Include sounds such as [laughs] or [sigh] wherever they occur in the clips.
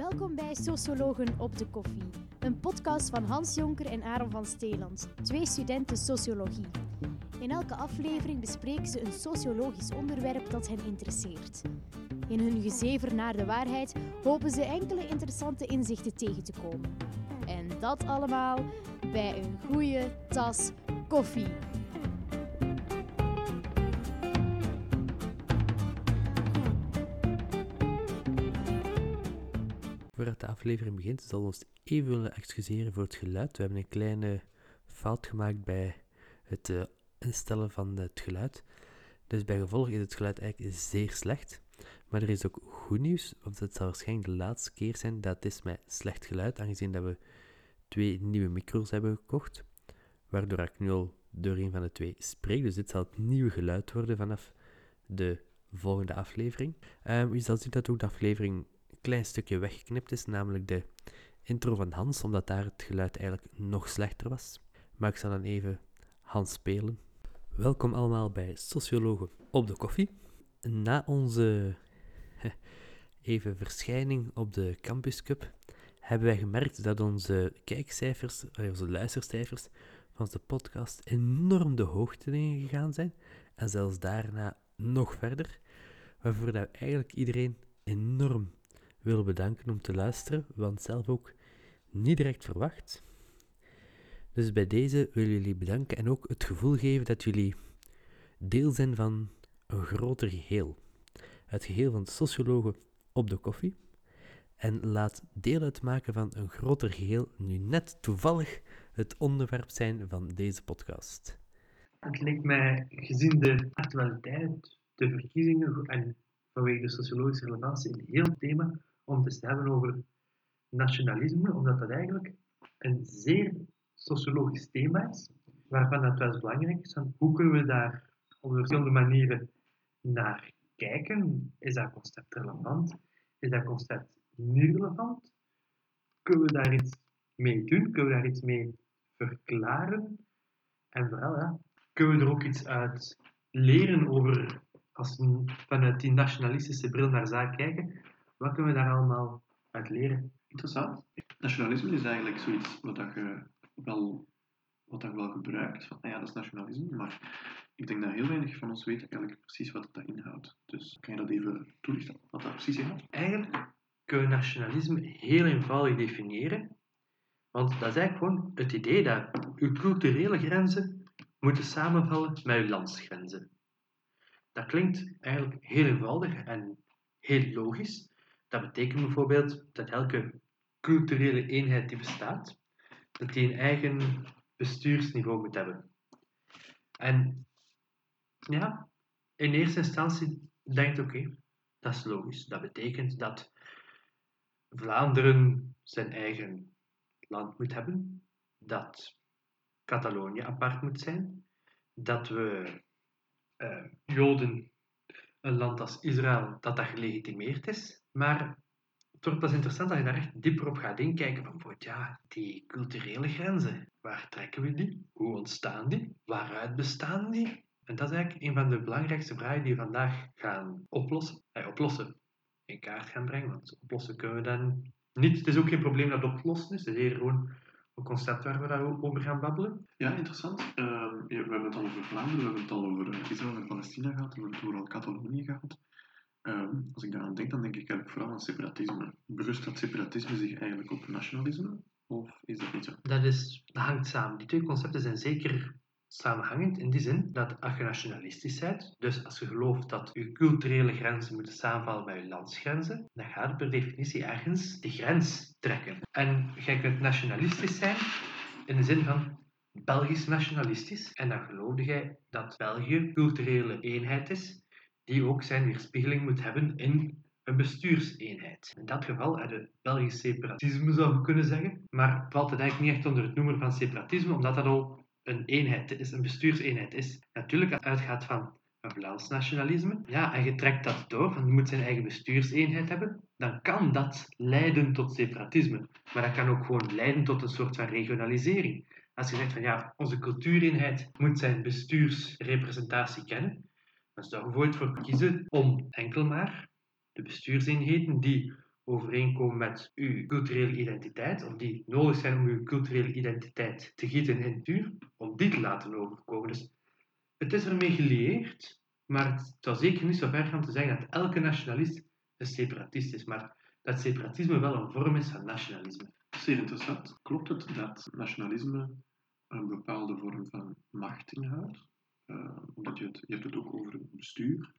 Welkom bij Sociologen op de Koffie, een podcast van Hans Jonker en Aaron van Steeland, twee studenten sociologie. In elke aflevering bespreken ze een sociologisch onderwerp dat hen interesseert. In hun gezever naar de waarheid hopen ze enkele interessante inzichten tegen te komen. En dat allemaal bij een goede tas koffie. Aflevering begint, zal ons even willen excuseren voor het geluid. We hebben een kleine fout gemaakt bij het uh, instellen van het geluid. Dus bij gevolg is het geluid eigenlijk zeer slecht. Maar er is ook goed nieuws, want het zal waarschijnlijk de laatste keer zijn dat het is met slecht geluid, aangezien dat we twee nieuwe micro's hebben gekocht, waardoor ik nu al door een van de twee spreek. Dus dit zal het nieuwe geluid worden vanaf de volgende aflevering. Um, je zal zien dat ook de aflevering klein stukje weggeknipt is, namelijk de intro van Hans, omdat daar het geluid eigenlijk nog slechter was. Maar ik zal dan even Hans spelen. Welkom allemaal bij Sociologen op de koffie. Na onze even verschijning op de Campus Cup hebben wij gemerkt dat onze kijkcijfers, eh, onze luistercijfers van onze podcast enorm de hoogte ingegaan zijn. En zelfs daarna nog verder. Waarvoor dat eigenlijk iedereen enorm willen bedanken om te luisteren, want zelf ook niet direct verwacht. Dus bij deze willen jullie bedanken en ook het gevoel geven dat jullie deel zijn van een groter geheel. Het geheel van sociologen op de koffie. En laat deel uitmaken van een groter geheel, nu net toevallig het onderwerp zijn van deze podcast. Het lijkt mij, gezien de actualiteit, de verkiezingen en vanwege de sociologische relevantie, een heel thema om te hebben over nationalisme, omdat dat eigenlijk een zeer sociologisch thema is, waarvan het wel belangrijk is. Hoe kunnen we daar op verschillende manieren naar kijken? Is dat concept relevant? Is dat concept niet relevant? Kunnen we daar iets mee doen? Kunnen we daar iets mee verklaren? En vooral, kunnen we er ook iets uit leren over, als we vanuit die nationalistische bril naar zaken kijken, wat kunnen we daar allemaal uit leren? Interessant. Nationalisme is eigenlijk zoiets wat je wel, wat je wel gebruikt. Van, ah ja, dat is nationalisme, maar ik denk dat heel weinig van ons weten eigenlijk precies wat dat inhoudt. Dus kan je dat even toelichten, wat dat precies inhoudt? Eigenlijk kun je nationalisme heel eenvoudig definiëren. Want dat is eigenlijk gewoon het idee dat uw culturele grenzen moeten samenvallen met uw landsgrenzen. Dat klinkt eigenlijk heel eenvoudig en heel logisch. Dat betekent bijvoorbeeld dat elke culturele eenheid die bestaat, dat die een eigen bestuursniveau moet hebben. En ja, in eerste instantie denkt oké, dat is logisch. Dat betekent dat Vlaanderen zijn eigen land moet hebben, dat Catalonië apart moet zijn, dat we uh, Joden een land als Israël, dat dat gelegitimeerd is. Maar het wordt pas interessant dat je daar echt dieper op gaat inkijken van, ja, die culturele grenzen, waar trekken we die? Hoe ontstaan die? Waaruit bestaan die? En dat is eigenlijk een van de belangrijkste vragen die we vandaag gaan oplossen. Eh, oplossen, in kaart gaan brengen, want oplossen kunnen we dan niet. Het is ook geen probleem dat oplossen is, het is eerder gewoon een concept waar we daarover gaan babbelen. Ja, interessant. Uh, we hebben het al over Vlaanderen, we hebben het al over eh, Israël en Palestina gehad, we hebben het over Catalonië gehad. Um, als ik daaraan denk, dan denk ik eigenlijk vooral aan separatisme. Berust dat separatisme zich eigenlijk op nationalisme? Of is dat niet zo? Dat, is, dat hangt samen. Die twee concepten zijn zeker samenhangend in die zin dat als je nationalistisch bent, dus als je gelooft dat je culturele grenzen moeten samenvallen met je landsgrenzen, dan gaat het per definitie ergens de grens trekken. En je kunt nationalistisch zijn in de zin van Belgisch nationalistisch en dan geloofde jij dat België culturele eenheid is die ook zijn weerspiegeling moet hebben in een bestuurseenheid. In dat geval had het Belgisch separatisme zou je kunnen zeggen, maar valt het eigenlijk niet echt onder het noemen van separatisme, omdat dat al een eenheid is, een bestuurseenheid is. Natuurlijk uitgaat van een Vlaams nationalisme, ja, en je trekt dat door, van je moet zijn eigen bestuurseenheid hebben, dan kan dat leiden tot separatisme. Maar dat kan ook gewoon leiden tot een soort van regionalisering. Als je zegt van ja, onze cultuureenheid moet zijn bestuursrepresentatie kennen, dan zou je bijvoorbeeld voor kiezen om enkel maar de bestuurseenheden die overeenkomen met uw culturele identiteit, of die nodig zijn om uw culturele identiteit te gieten in het vuur, om die te laten overkomen. Dus het is ermee gelieerd, maar het zou zeker niet zo ver gaan te zeggen dat elke nationalist een separatist is, maar dat separatisme wel een vorm is van nationalisme. Zeer interessant. Klopt het dat nationalisme een bepaalde vorm van macht inhoudt? Uh, omdat je het, je hebt het ook over het bestuur.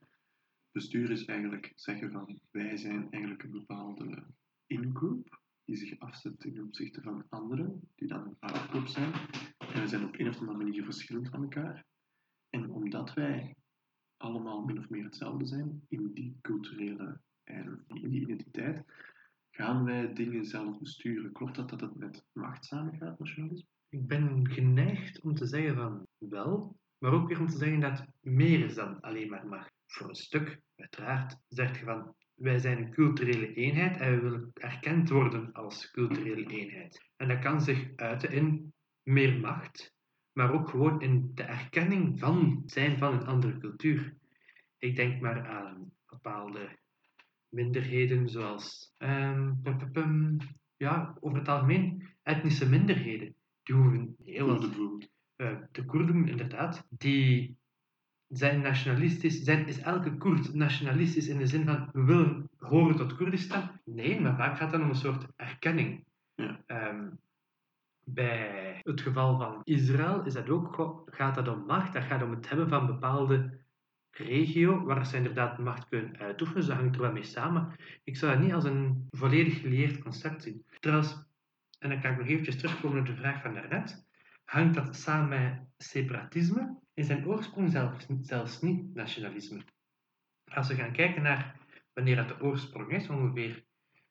Bestuur is eigenlijk zeggen van wij zijn eigenlijk een bepaalde ingroep die zich afzet ten opzichte van anderen, die dan een uitgroep zijn. En we zijn op een of andere manier verschillend van elkaar. En omdat wij allemaal min of meer hetzelfde zijn in die culturele en in die identiteit, gaan wij dingen zelf besturen. Klopt dat dat het met macht samengaat, nationalisme? Ik ben geneigd om te zeggen van wel, maar ook weer om te zeggen dat meer is dan alleen maar macht. Voor een stuk, uiteraard, zeg je van wij zijn een culturele eenheid en we willen erkend worden als culturele eenheid. En dat kan zich uiten in meer macht, maar ook gewoon in de erkenning van zijn van een andere cultuur. Ik denk maar aan bepaalde minderheden zoals, um, ja, over het algemeen etnische minderheden. Die hoeven heel wat. De Koerden, inderdaad, die zijn nationalistisch, zijn, is elke Koerd nationalistisch in de zin van we willen horen tot Koerdistan? Nee, maar vaak gaat het om een soort erkenning. Ja. Um, bij het geval van Israël is dat ook, gaat dat om macht, dat gaat om het hebben van bepaalde regio waar ze inderdaad macht kunnen uitoefenen. Ze hangt er wel mee samen. Ik zou dat niet als een volledig geleerd concept zien. Trouwens, en dan kan ik nog eventjes terugkomen op de vraag van daarnet, hangt dat samen met separatisme? In zijn oorsprong zelfs, zelfs niet nationalisme. Als we gaan kijken naar wanneer dat de oorsprong is, ongeveer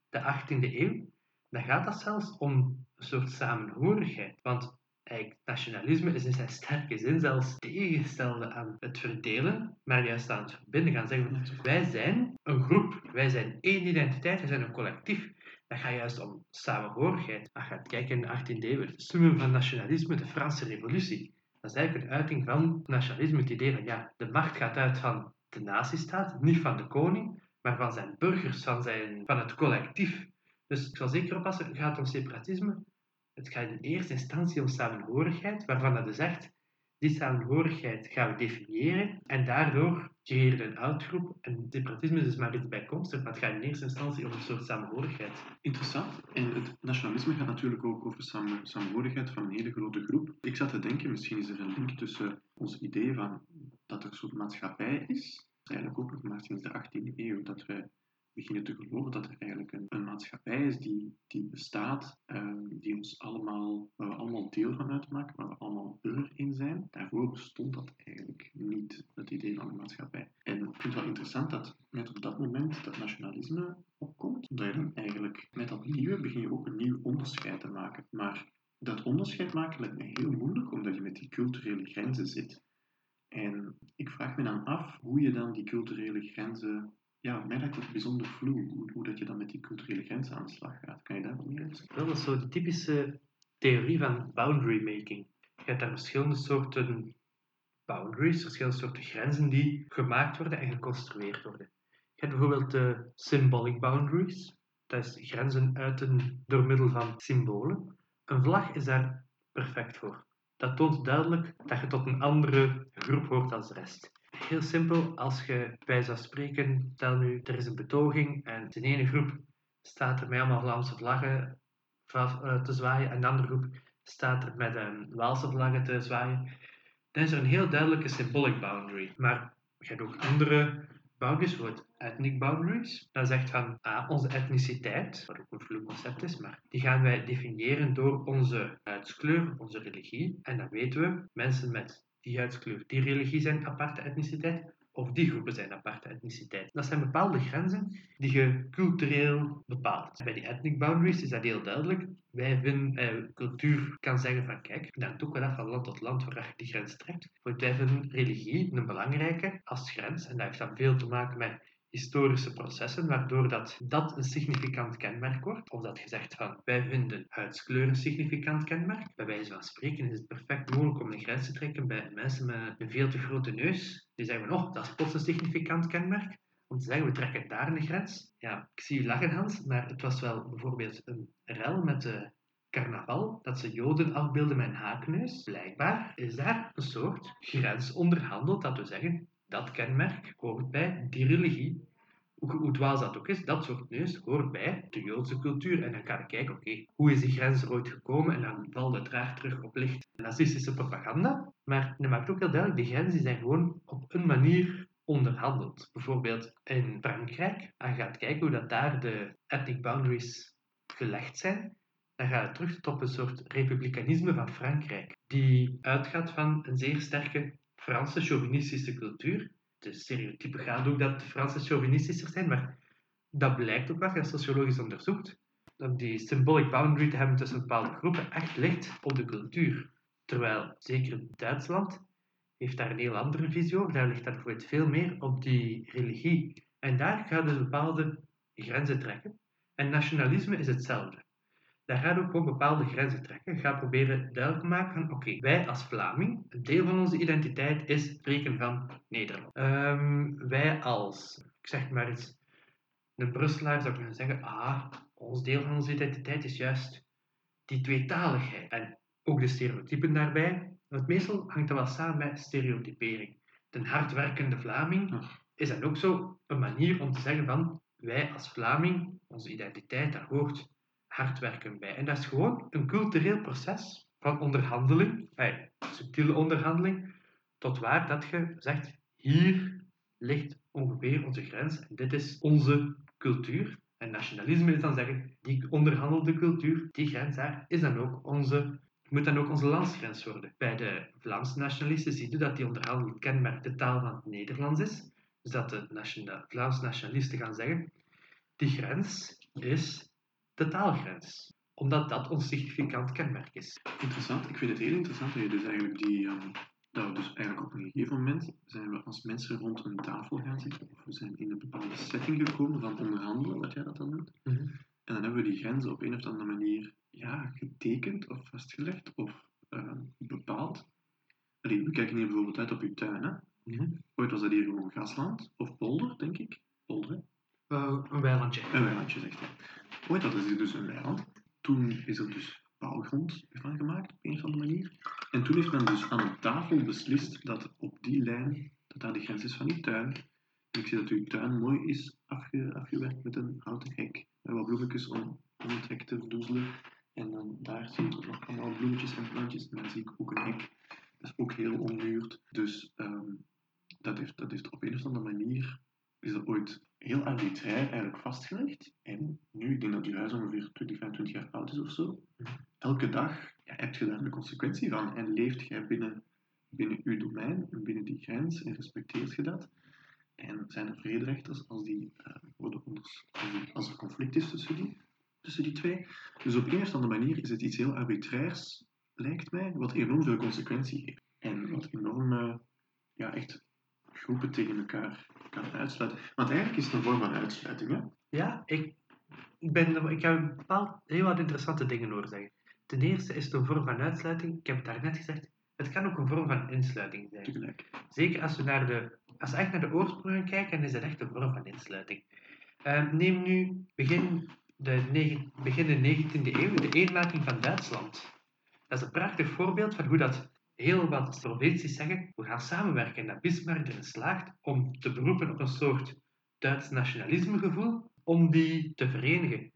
de 18e eeuw, dan gaat dat zelfs om een soort samenhorigheid. Want eigenlijk, nationalisme is in zijn sterke zin zelfs tegengestelde aan het verdelen, maar juist aan het verbinden. Gaan zeggen, wij zijn een groep, wij zijn één identiteit, wij zijn een collectief. Dat gaat juist om samenhorigheid. Als gaat kijken in de 18e eeuw, het summum van nationalisme, de Franse revolutie. Dat is eigenlijk een uiting van nationalisme, het idee van ja, de macht gaat uit van de nazistaat, niet van de koning, maar van zijn burgers, van, zijn, van het collectief. Dus ik zal zeker oppassen, het gaat om separatisme. Het gaat in eerste instantie om samenhorigheid, waarvan dat is zegt, die samenhorigheid gaan we definiëren en daardoor creëren we een uitgroep. En separatisme is dus maar iets bijkomstig, maar het gaat in eerste instantie om een soort samenhorigheid. Interessant. En het nationalisme gaat natuurlijk ook over samen, samenhorigheid van een hele grote groep. Ik zat te denken, misschien is er een link tussen ons idee van dat er een soort maatschappij is, eigenlijk ook nog maar sinds de 18e eeuw, dat wij beginnen te geloven dat er eigenlijk een, maatschappij is die, die bestaat, uh, die ons allemaal, waar we allemaal deel van uitmaken, waar we allemaal burger in zijn. Daarvoor bestond dat eigenlijk niet, het idee van een maatschappij. En ik vind het wel interessant dat net op dat moment dat nationalisme opkomt, dat je dan eigenlijk met dat nieuwe begin je ook een nieuw onderscheid te maken. Maar dat onderscheid maken lijkt me heel moeilijk, omdat je met die culturele grenzen zit. En ik vraag me dan af hoe je dan die culturele grenzen ja, mij lijkt het bijzonder vloe hoe, dat je dan met die culturele grenzen aan de slag gaat. Kan je daar wat meer over zeggen? Dat is zo de typische theorie van boundary making. Je hebt daar verschillende soorten boundaries, verschillende soorten grenzen die gemaakt worden en geconstrueerd worden. Je hebt bijvoorbeeld de symbolic boundaries. Dat is grenzen uiten door middel van symbolen. Een vlag is daar perfect voor. Dat toont duidelijk dat je tot een andere groep hoort als de rest. Heel simpel, als je bij zou spreken, stel nu, er is een betoging en in ene groep staat er met allemaal Vlaamse vlaggen eh, te zwaaien en de andere groep staat er met een Waalse vlaggen te zwaaien, dan is er een heel duidelijke symbolic boundary. Maar je hebt ook andere boundaries, bijvoorbeeld ethnic boundaries. Dat zegt van ah, onze etniciteit, wat ook een vloek concept is, maar die gaan wij definiëren door onze huidskleur, onze religie. En dan weten we, mensen met die huidskleur, die religie zijn aparte etniciteit, of die groepen zijn aparte etniciteit. Dat zijn bepaalde grenzen die je cultureel bepaalt. Bij die ethnic boundaries is dat heel duidelijk. Wij vinden, eh, cultuur kan zeggen van kijk, dan ook wel af van land tot land waar je die grens trekt. Want wij vinden religie een belangrijke als grens en dat heeft dan veel te maken met historische processen, waardoor dat, dat een significant kenmerk wordt. Of dat gezegd van, wij vinden huidskleur een significant kenmerk. Bij wijze van spreken is het perfect mogelijk om een grens te trekken bij mensen met een veel te grote neus. Die zeggen van, oh, dat is plots een significant kenmerk. om te zeggen, we trekken daar een grens. Ja, ik zie u lachen, Hans, maar het was wel bijvoorbeeld een rel met de carnaval, dat ze Joden afbeelden met een haakneus. Blijkbaar is daar een soort grens onderhandeld, dat we zeggen, dat kenmerk hoort bij die religie. Hoe, hoe dwaas dat ook is, dat soort neus hoort bij de Joodse cultuur. En dan kan ik kijken, oké, hoe is die grens er ooit gekomen? En dan valt het raar terug op licht nazistische propaganda. Maar dat maakt ook heel duidelijk, de grenzen zijn gewoon op een manier onderhandeld. Bijvoorbeeld in Frankrijk, als je gaat kijken hoe dat daar de ethnic boundaries gelegd zijn, dan gaat het terug tot een soort republikeinisme van Frankrijk, die uitgaat van een zeer sterke Franse chauvinistische cultuur. De stereotypen gaan ook dat Fransen chauvinistischer zijn, maar dat blijkt ook wel, als sociologisch onderzoekt, dat die symbolic boundary te hebben tussen bepaalde groepen echt ligt op de cultuur. Terwijl, zeker Duitsland, heeft daar een heel andere visie over. Daar ligt dat bijvoorbeeld veel meer op die religie. En daar gaat dus bepaalde grenzen trekken. En nationalisme is hetzelfde. Daar gaat ook op bepaalde grenzen trekken. Ga proberen duidelijk te maken van, oké, wij als Vlaming, een deel van onze identiteit is spreken van Nederland. Ehm, wij als, ik zeg maar eens, een Brusselaar zou kunnen zeggen, ah, ons deel van onze identiteit is juist die tweetaligheid. En ook de stereotypen daarbij. Want meestal hangt dat wel samen met stereotypering. De hardwerkende Vlaming is dan ook zo een manier om te zeggen van wij als Vlaming, onze identiteit, daar hoort werken bij. En dat is gewoon een cultureel proces van onderhandeling, hey, subtiele onderhandeling, tot waar dat je zegt, hier ligt ongeveer onze grens en dit is onze cultuur. En nationalisme is dan zeggen, die onderhandelde cultuur, die grens daar, is dan ook onze, moet dan ook onze landsgrens worden. Bij de Vlaamse nationalisten zie je dat die onderhandeling kenmerk de taal van het Nederlands is. Dus dat de Vlaamse nationalisten gaan zeggen, die grens is de taalgrens. Omdat dat ons significant kenmerk is. Interessant. Ik vind het heel interessant dat je dus eigenlijk die... Um, dat we dus eigenlijk op een gegeven moment zijn we als mensen rond een tafel gaan zitten. Of we zijn in een bepaalde setting gekomen van onderhandelen, wat jij dat dan noemt. Mhm. En dan hebben we die grenzen op een of andere manier ja, getekend of vastgelegd of uh, bepaald. Allee, we kijken hier bijvoorbeeld uit op uw tuin. Hè? Mhm. Ooit was dat hier gewoon grasland of polder, denk ik. Polder? Een weilandje. Een weilandje, zegt hij. Ooit hadden ze dus een weiland. Toen is er dus bouwgrond van gemaakt, op een of andere manier. En toen heeft men dus aan een tafel beslist dat op die lijn, dat daar de grens is van uw tuin. Ik zie dat uw tuin mooi is afge, afgewerkt met een houten hek. En wat bloemetjes om, om het hek te verdoezelen. En dan daar zie ik nog allemaal bloemetjes en plantjes. En dan zie ik ook een hek. Dat is ook heel ommuurd. Dus um, dat, heeft, dat heeft op een of andere manier is dat ooit heel arbitrair eigenlijk vastgelegd. En nu, ik denk dat uw huis ongeveer 20, 25 jaar oud is of zo. Elke dag ja, heb je daar de consequentie van. En leeft jij binnen, binnen uw domein, binnen die grens, en respecteert je dat. En zijn er vrederechters als, die, uh, worden onders, als, er conflict is tussen die, tussen die twee. Dus op een of andere manier is het iets heel arbitrairs, lijkt mij, wat enorm veel consequentie heeft. En wat enorm, uh, ja, echt groepen tegen elkaar kan uitsluiten. Want eigenlijk is het een vorm van uitsluiting, hè? Ja, ik, ben, ik heb bepaald heel wat interessante dingen horen zeggen. Ten eerste is het een vorm van uitsluiting. Ik heb het daarnet gezegd. Het kan ook een vorm van insluiting zijn. Zeker als we, naar de, als we echt naar de oorsprong kijken, dan is het echt een vorm van insluiting. Uh, neem nu begin de, negen, begin de 19e eeuw, de eenmaking van Duitsland. Dat is een prachtig voorbeeld van hoe dat heel wat provincies zeggen, we gaan samenwerken en dat Bismarck erin slaagt om te beroepen op een soort Duits nationalismegevoel, om die te verenigen.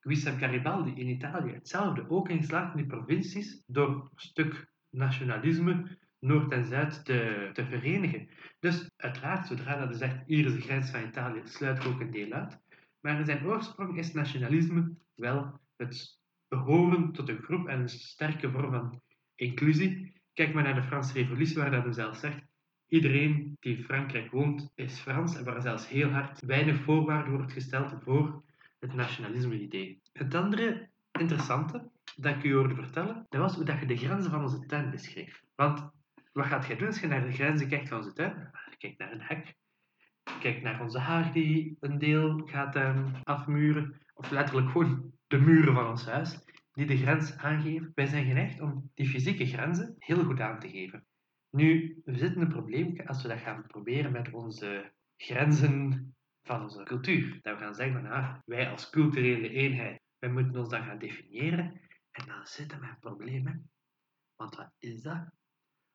Guisem Garibaldi in Italië, hetzelfde, ook in slaagt in die provincies door een stuk nationalisme Noord en Zuid te, te verenigen. Dus uiteraard, zodra dat je zegt, hier is de grens van Italië, sluit ook een deel uit. Maar in zijn oorsprong is nationalisme wel het behoren tot een groep en een sterke vorm van inclusie. Kijk maar naar de Franse Revolutie, waar dat zelf zegt: iedereen die in Frankrijk woont is Frans en waar zelfs heel hard weinig voorwaarden wordt gesteld voor het nationalisme-idee. Het andere interessante dat ik u hoorde vertellen, dat was hoe dat je de grenzen van onze tuin beschreef. Want wat gaat jij doen als je naar de grenzen kijkt van onze tuin? Kijk naar een hek, kijk naar onze haag die een deel gaat um, afmuren, of letterlijk gewoon de muren van ons huis die de grens aangeven. Wij zijn geneigd om die fysieke grenzen heel goed aan te geven. Nu, we zitten een probleem als we dat gaan proberen met onze grenzen van onze cultuur. Dat we gaan zeggen van, ah, wij als culturele eenheid, wij moeten ons dan gaan definiëren. En dan zitten we met problemen. Want wat is dat?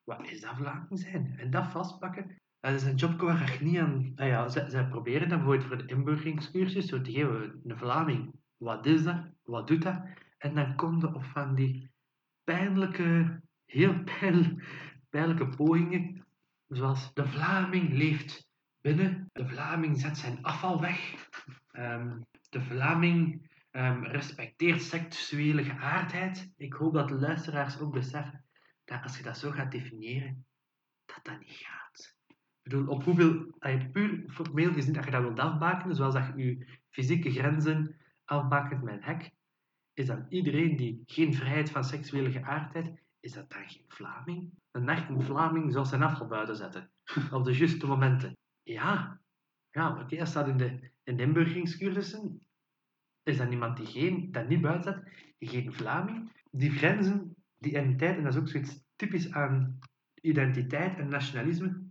Wat is dat Vlaming zijn? En dat vastpakken, dat is een job waar je niet aan... Ah ja, zij, zij proberen dan bijvoorbeeld voor de inburgeringscursus door te geven, een Vlaming, wat is dat? Wat doet dat? En dan komt er op van die pijnlijke, heel pijl, pijnlijke pogingen, zoals de Vlaming leeft binnen, de Vlaming zet zijn afval weg, Ehm, de Vlaming ehm, respecteert seksuele geaardheid. Ik hoop dat de luisteraars ook beseffen dat als je dat zo gaat definiëren, dat dat niet gaat. Ik bedoel, op hoeveel, allee, puur formeel gezien, dat je dat wilt afbakenen, zoals dat je je fysieke grenzen afbakent met een hek, is dan iedereen die geen vrijheid van seksuele geaardheid, is dat dan geen Vlaming? Een echte Vlaming zal zijn afval buiten zetten. [laughs] Op de juiste momenten. Ja, ja oké, dat staat in de, in de inburgeringscursussen. Is dat iemand die geen, dat niet buiten zet, geen Vlaming? Die grenzen, die identiteit, en dat is ook zoiets typisch aan identiteit en nationalisme,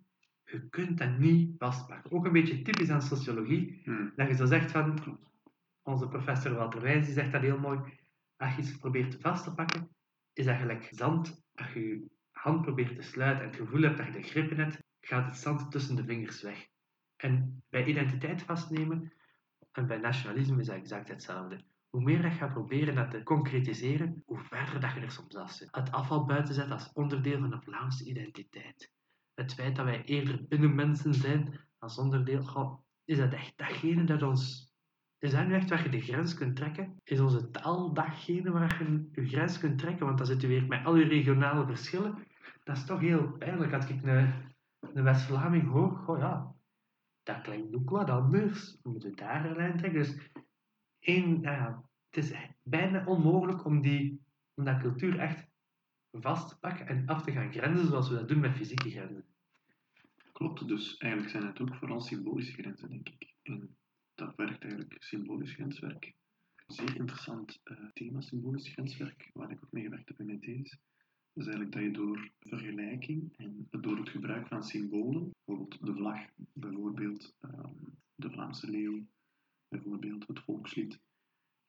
je kunt dat niet vastpakken. Ook een beetje typisch aan sociologie, Hmm. dat je zo zegt van, onze professor Walter Wijs, zegt dat heel mooi, als je iets probeert vast te pakken, is dat gelijk zand. Als je je hand probeert te sluiten en het gevoel hebt dat je de grippen hebt, gaat het zand tussen de vingers weg. En bij identiteit vastnemen en bij nationalisme is dat exact hetzelfde. Hoe meer dat je gaat proberen dat te concretiseren, hoe verder dat je er soms af zit. Het afval buiten zet als onderdeel van de Vlaamse identiteit. Het feit dat wij eerder binnenmensen zijn als onderdeel, is dat echt datgene dat ons... Is dat nu echt waar je de grens kunt trekken? Is onze taal datgene waar je je grens kunt trekken? Want dan zit u weer met al je regionale verschillen. Dat is toch heel pijnlijk. Als ik een, West-Vlaming hoor, goh ja, dat klinkt ook wat anders. We moeten daar een lijn trekken. Dus één, ja, het is bijna onmogelijk om, die, om dat cultuur echt vast te pakken en af te gaan grenzen zoals we dat doen met fysieke grenzen. Klopt, dus eigenlijk zijn het ook vooral symbolische grenzen, denk ik. Dat werkt eigenlijk symbolisch grenswerk. Zeer interessant eh, thema, symbolisch grenswerk, waar ik ook mee gewerkt heb in mijn thesis. Dat is eigenlijk dat je door vergelijking en door het gebruik van symbolen, bijvoorbeeld de vlag, bijvoorbeeld ehm, de Vlaamse leeuw, bijvoorbeeld het volkslied,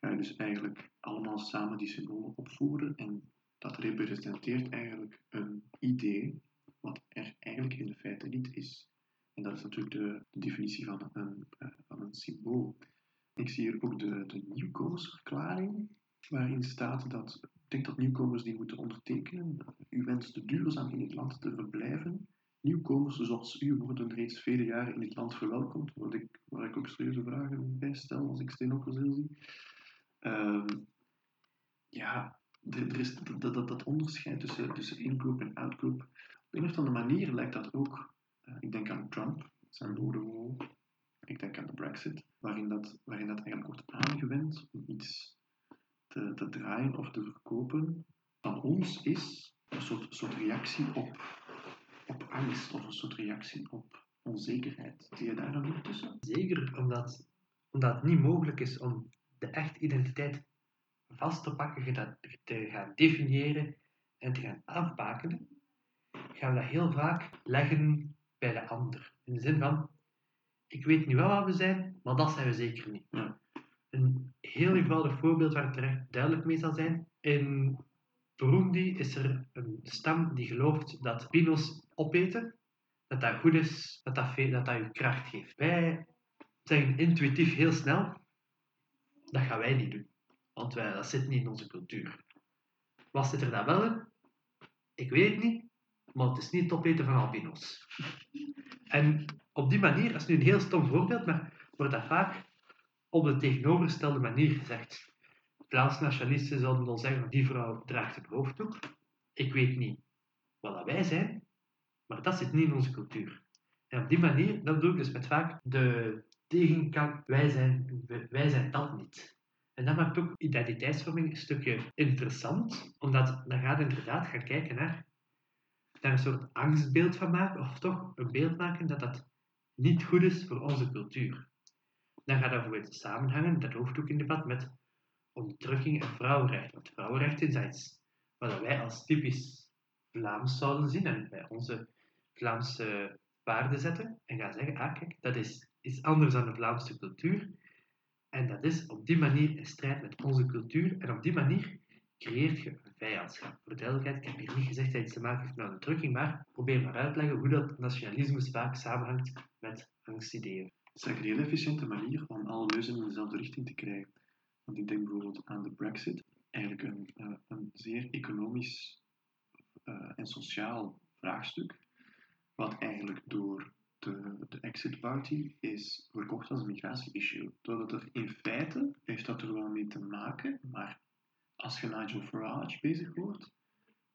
ga je dus eigenlijk allemaal samen die symbolen opvoeren en dat representeert eigenlijk een idee wat er eigenlijk in de feite niet is. En dat is natuurlijk de, de definitie van een, eh, van een symbool. Ik zie hier ook de, de nieuwkomersverklaring, waarin staat dat, ik denk dat nieuwkomers die moeten ondertekenen, u wenst duurzaam in het land te verblijven. Nieuwkomers zoals u worden reeds vele jaren in het land verwelkomd, ik, waar ik ook serieuze vragen bij stel als ik Steenokkerzeel zie. Ehm, ja, er, is dat, dat, dat onderscheid tussen, tussen inkoop en uitkoop. Op een of andere manier lijkt dat ook, ik denk aan Trump, zijn woorden ik denk aan de Brexit, waarin dat, waarin dat eigenlijk wordt aangewend om iets te, te draaien of te verkopen van ons is een soort, soort reactie op, op angst of een soort reactie op onzekerheid. Zie je daar ook tussen? Zeker omdat, omdat het niet mogelijk is om de echte identiteit vast te pakken, te gaan definiëren en te gaan afbakenen, gaan we dat heel vaak leggen bij de ander. In de zin van, ik weet nu wel wat we zijn, maar dat zijn we zeker niet. Ja. Een heel eenvoudig voorbeeld waar het er duidelijk mee zal zijn. In Burundi is er een stam die gelooft dat pino's opeten, dat dat goed is, dat dat, veel, dat, dat je kracht geeft. Wij zeggen intuïtief heel snel, dat gaan wij niet doen. Want wij, dat zit niet in onze cultuur. Wat zit er dan wel in? Ik weet het niet, maar het is niet het opeten van albino's. En op die manier, dat is nu een heel stom voorbeeld, maar wordt dat vaak op de tegenovergestelde manier gezegd. Vlaams nationalisten zouden wel zeggen, die vrouw draagt een hoofddoek. Ik weet niet wat dat wij zijn, maar dat zit niet in onze cultuur. En op die manier, dat doe ik dus met vaak de tegenkant, wij zijn, wij zijn dat niet. En dat maakt ook identiteitsvorming een stukje interessant, omdat dan gaat inderdaad gaan kijken naar, naar een soort angstbeeld van maken, of toch een beeld maken dat dat niet goed is voor onze cultuur. Dan gaat dat bijvoorbeeld samenhangen, dat hoofddoek in debat, met onderdrukking en vrouwenrechten. Want vrouwenrechten zijn iets wat wij als typisch Vlaams zouden zien en bij onze Vlaamse waarden zetten en gaan zeggen, ah kijk, dat is is anders dan de Vlaamse cultuur. En dat is op die manier in strijd met onze cultuur. En op die manier creëert je vijandschap. Voor duidelijkheid, ik heb hier niet gezegd dat het te maken heeft met onderdrukking, maar probeer maar uit te leggen hoe dat nationalisme vaak samenhangt met angstideeën. Het is eigenlijk een heel efficiënte manier om alle neuzen in dezelfde richting te krijgen. Want ik denk bijvoorbeeld aan de Brexit, eigenlijk een, uh, een zeer economisch uh, en sociaal vraagstuk, wat eigenlijk door de, de exit party is verkocht als een migratie-issue. Doordat er in feite heeft dat er wel mee te maken, maar als je Nigel Farage bezig wordt,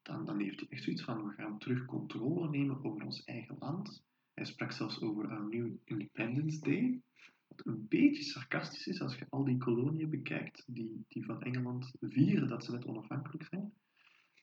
dan, dan heeft hij echt zoiets van, we gaan terug controle nemen over ons eigen land. Hij sprak zelfs over een nieuw Independence Day, wat een beetje sarcastisch is als je al die koloniën bekijkt, die, die van Engeland vieren dat ze net onafhankelijk zijn.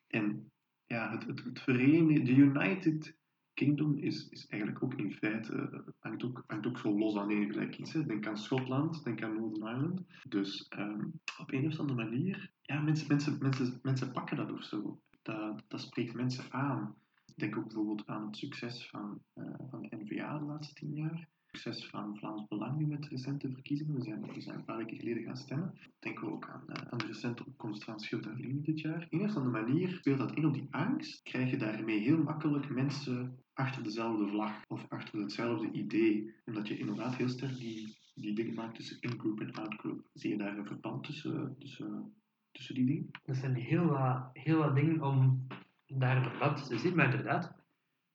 En ja, het, het, het de United Kingdom is, is eigenlijk ook in feite, hangt ook, hangt ook zo los aan één gelijk iets. Hè. Denk aan Schotland, denk aan Northern Ireland. Dus um, op een of andere manier, ja, mensen, mensen, mensen, mensen pakken dat of zo. Dat, dat spreekt mensen aan. Denk ook bijvoorbeeld aan het succes van, uh, van NVA de laatste tien jaar van Vlaams Belang nu met recente verkiezingen. We zijn, we zijn een paar weken geleden gaan stemmen. Denken we ook aan, uh, aan de recente opkomst van dit jaar. Een of andere manier speelt dat in op die angst. Krijg je daarmee heel makkelijk mensen achter dezelfde vlag of achter hetzelfde idee. Omdat je inderdaad heel sterk die, die dingen maakt tussen in-group en out-group. Zie je daar een verband tussen, tussen, tussen die dingen? Er zijn heel wat, heel wat dingen om daar een verband te zien, maar inderdaad,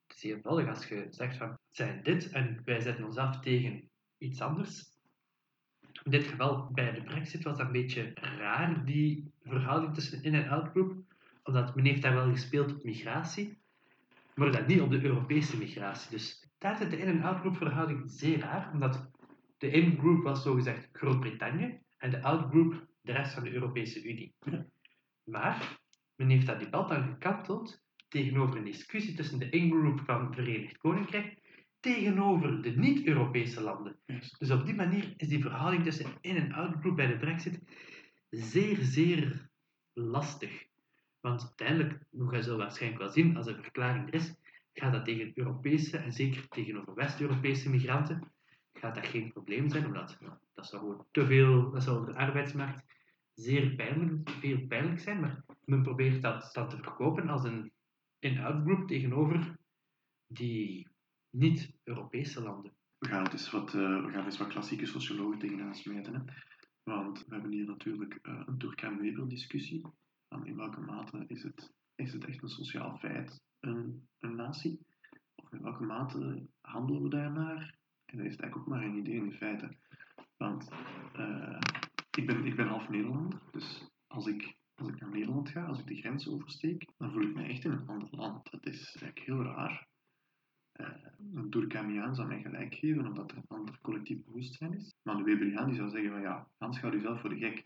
het is eenvoudig als je zegt van, zijn dit en wij zetten ons af tegen iets anders. In dit geval, bij de brexit was dat een beetje raar, die verhouding tussen in- en out-group, omdat men heeft daar wel gespeeld op migratie, maar dat niet op de Europese migratie. Dus daar zit de in- en out-group verhouding zeer raar, omdat de in-group was zogezegd Groot-Brittannië en de out-group de rest van de Europese Unie. Maar men heeft dat debat dan gekanteld tegenover een discussie tussen de in-group van het Verenigd Koninkrijk tegenover de niet-Europese landen. Yes. Dus op die manier is die verhouding tussen in- en out-group bij de brexit zeer, zeer lastig. Want uiteindelijk, nog je zo waarschijnlijk wel zien, als er verklaring er is, gaat dat tegen Europese en zeker tegenover West-Europese migranten, gaat dat geen probleem zijn, omdat dat zou gewoon te veel, dat zou op de arbeidsmarkt zeer pijnlijk, veel pijnlijk zijn, maar men probeert dat dan te verkopen als een in-out group tegenover die niet-Europese landen. We gaan eens wat, uh, we gaan eens wat klassieke sociologen tegenaan smijten. Hè? Want we hebben hier natuurlijk uh, een Durkheim-Weber-discussie. Van in welke mate is het, is het echt een sociaal feit, een, een natie? Of in welke mate handelen we daarnaar? En dat is eigenlijk ook maar een idee in feite. Want uh, ik, ben, ik ben half Nederlander, dus als ik, als ik naar Nederland ga, als ik de grens oversteek, dan voel ik me echt in een ander land. Dat is eigenlijk heel raar. Uh, een Durkheimiaan zou mij gelijk geven, omdat er een ander collectief bewustzijn is. Maar een Weberiaan die zou zeggen van ja, Hans, hou jezelf voor de gek.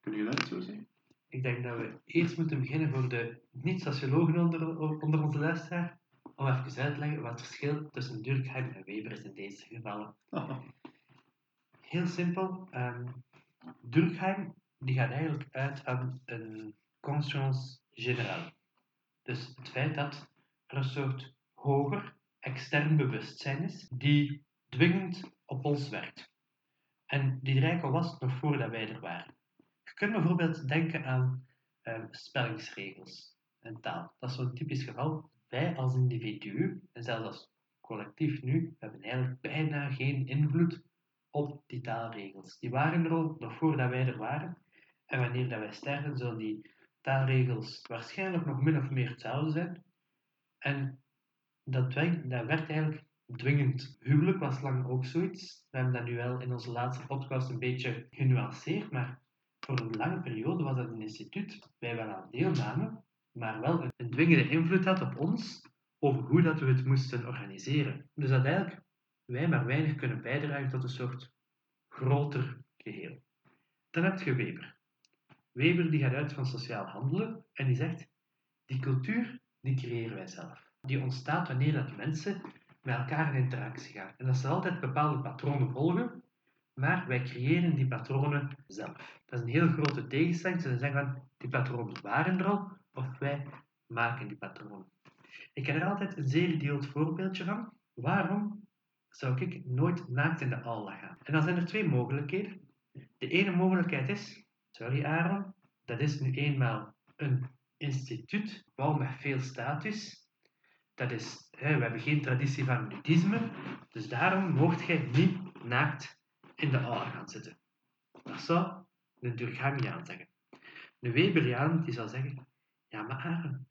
Kun je dat zo zeggen? Ik denk dat we eerst moeten beginnen voor de niet-sociologen onder, onder onze luisteraar, om even uit te leggen wat het verschil tussen Durkheim en Weber is in deze gevallen. [laughs] Heel simpel. Um, Durkheim die gaat eigenlijk uit van een conscience générale. Dus het feit dat er een soort hoger extern bewustzijn is die dwingend op ons werkt. En die al was nog voordat wij er waren. Je kunt bijvoorbeeld denken aan um, spellingsregels en taal. Dat is zo'n typisch geval. Wij als individu, en zelfs als collectief nu, hebben eigenlijk bijna geen invloed op die taalregels. Die waren er al nog voordat wij er waren. En wanneer dat wij sterven, zullen die taalregels waarschijnlijk nog min of meer hetzelfde zijn. En dat, dwing, dat werd eigenlijk dwingend. Huwelijk was lang ook zoiets. We hebben dat nu wel in onze laatste podcast een beetje genuanceerd, maar voor een lange periode was dat een instituut wij wel aan deelnamen, maar wel een, een dwingende invloed had op ons over hoe dat we het moesten organiseren. Dus dat eigenlijk wij maar weinig kunnen bijdragen tot een soort groter geheel. Dan heb je Weber. Weber die gaat uit van sociaal handelen en die zegt, die cultuur die creëren wij zelf. Die ontstaat wanneer dat mensen met elkaar in interactie gaan. En dat ze altijd bepaalde patronen volgen, maar wij creëren die patronen zelf. Dat is een heel grote tegenstelling. Ze zeggen van, die patronen waren er al, of wij maken die patronen. Ik heb er altijd een zeer idioot voorbeeldje van. Waarom zou ik nooit naakt in de aula gaan. En dan zijn er twee mogelijkheden. De ene mogelijkheid is, sorry Aaron, dat is nu eenmaal een instituut, wel met veel status. Dat is, hè, we hebben geen traditie van nudisme, dus daarom mocht jij niet naakt in de aula gaan zitten. Dat zou een Durkheimiaan zeggen. Een Weberiaan die zou zeggen, ja maar Aaron,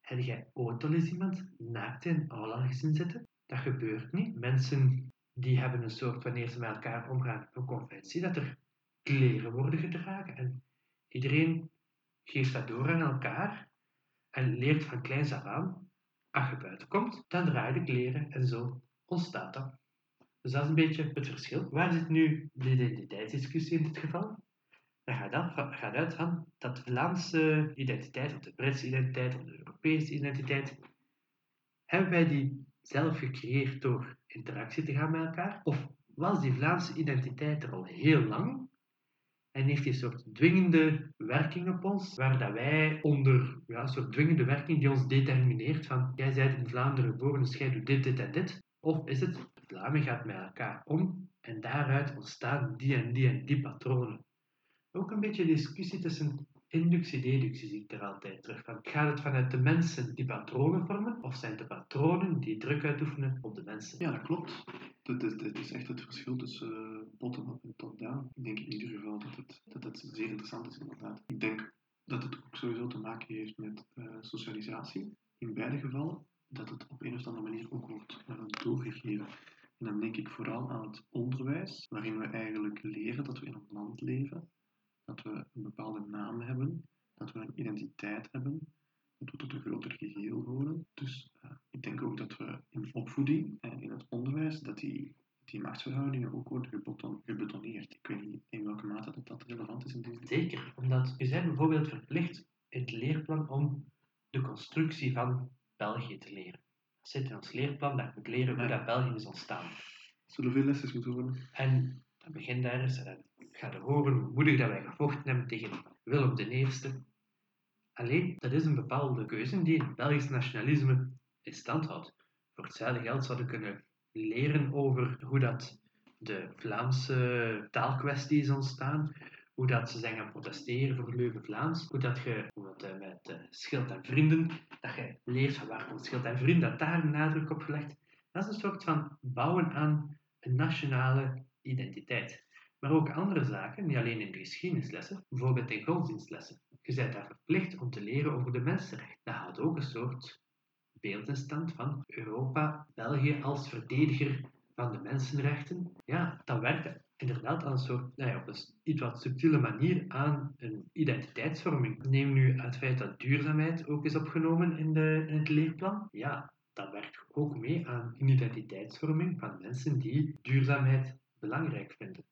heb jij ooit al eens iemand naakt in een aula gezien zitten? Dat gebeurt niet. Mensen die hebben een soort, wanneer ze met elkaar omgaan, een conventie dat er kleren worden gedragen. En iedereen geeft dat door aan elkaar en leert van kleins aan. Als je komt, dan draai je kleren en zo ontstaat dat. Dus dat is een beetje het verschil. Waar zit nu de identiteitsdiscussie in dit geval? Dan gaat, dat, gaat uit van dat de Vlaamse identiteit, of de Britse identiteit, of de Europese identiteit, hebben wij die zelf gecreëerd door interactie te gaan met elkaar? Of was die Vlaamse identiteit er al heel lang en heeft die soort dwingende werking op ons, waar dat wij onder ja, een soort dwingende werking die ons determineert van jij bent in Vlaanderen geboren, dus jij doet dit, dit en dit. Of is het, Vlaming gaat met elkaar om en daaruit ontstaan die en die en die patronen. Ook een beetje discussie tussen inductie-deductie zie ik er altijd terug van. Gaat het vanuit de mensen die patronen vormen, of zijn de patronen die druk uitoefenen op de mensen? Ja, dat klopt. Dat is, dat is echt het verschil tussen uh, bottom-up en top-down. Ik denk in ieder geval dat het, dat het zeer interessant is, inderdaad. Ik denk dat het ook sowieso te maken heeft met uh, socialisatie. In beide gevallen dat het op een of andere manier ook wordt uh, doorgegeven. En dan denk ik vooral aan het onderwijs, waarin we eigenlijk leren dat we in een land leven dat we een bepaalde naam hebben, dat we een identiteit hebben, dat we tot een groter geheel horen. Dus uh, ik denk ook dat we in opvoeding en in het onderwijs, dat die, die machtsverhoudingen ook worden gebeton, gebetoneerd. Ik weet niet in welke mate dat, dat relevant is in deze Zeker, omdat je bent bijvoorbeeld verplicht in het leerplan om de constructie van België te leren. Dat zit in ons leerplan dat moet leren hoe dat België is ontstaan. Zullen veel lessen moeten worden? En dan begint daar eens en ga er horen hoe moedig dat wij gevochten hebben tegen Willem I. Alleen, dat is een bepaalde keuze die het Belgisch nationalisme in stand houdt. Voor hetzelfde geld zouden kunnen leren over hoe dat de Vlaamse taalkwestie is ontstaan, hoe dat ze zijn gaan protesteren voor Leuven-Vlaams, hoe dat je hoe met uh, Schild en Vrienden, dat je leert waar komt Schild en Vrienden, dat daar een nadruk op gelegd. Dat is een soort van bouwen aan een nationale identiteit. Maar ook andere zaken, niet alleen in de geschiedenislessen, bijvoorbeeld in godsdienstlessen. Je bent daar verplicht om te leren over de mensenrechten. Dat houdt ook een soort beeld in stand van Europa, België als verdediger van de mensenrechten. Ja, dat werkt inderdaad aan een soort, nou ja, op een iets wat subtiele manier aan een identiteitsvorming. Neem nu het feit dat duurzaamheid ook is opgenomen in, de, in het leerplan. Ja, dat werkt ook mee aan een identiteitsvorming van mensen die duurzaamheid belangrijk vinden.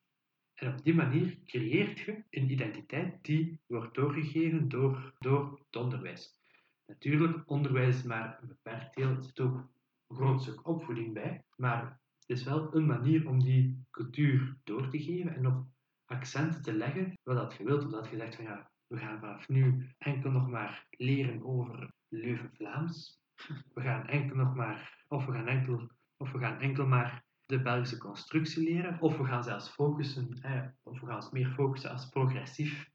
En op die manier creëert je een identiteit die wordt doorgegeven door, door het onderwijs. Natuurlijk, onderwijs is maar een beperkt deel, er zit ook een groot stuk opvoeding bij, maar het is wel een manier om die cultuur door te geven en op accenten te leggen wat dat je wilt, omdat je zegt van ja, we gaan vanaf nu enkel nog maar leren over Leuven-Vlaams. We gaan enkel nog maar, of we gaan enkel, of we gaan enkel maar de Belgische constructie leren, of we gaan zelfs focussen, eh, of we gaan ons meer focussen als progressief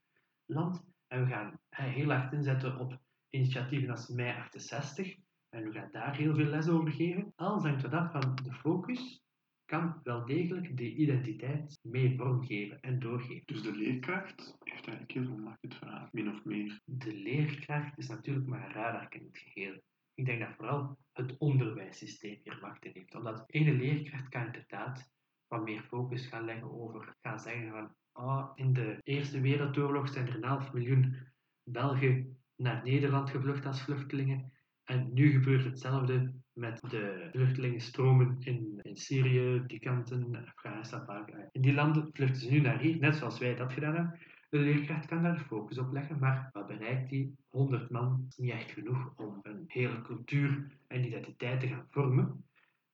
land. En we gaan eh, heel hard inzetten op initiatieven als mei 68. En we gaan daar heel veel les over geven. Alles hangt er af van de focus kan wel degelijk de identiteit mee vormgeven en doorgeven. Dus de leerkracht heeft eigenlijk heel veel macht in het verhaal, min of meer. De leerkracht is natuurlijk maar een radar in het geheel. Ik denk dat vooral het onderwijssysteem hier macht in heeft. Omdat ene leerkracht kan inderdaad wat meer focus gaan leggen over, gaan zeggen van, oh, in de Eerste Wereldoorlog zijn er een half miljoen Belgen naar Nederland gevlucht als vluchtelingen. En nu gebeurt hetzelfde met de vluchtelingenstromen in, in Syrië, die kanten, Afghanistan, In die landen vluchten ze nu naar hier, net zoals wij dat gedaan hebben. De leerkracht kan daar focus op leggen, maar wat bereikt die? 100 man niet echt genoeg om een hele cultuur en identiteit te gaan vormen.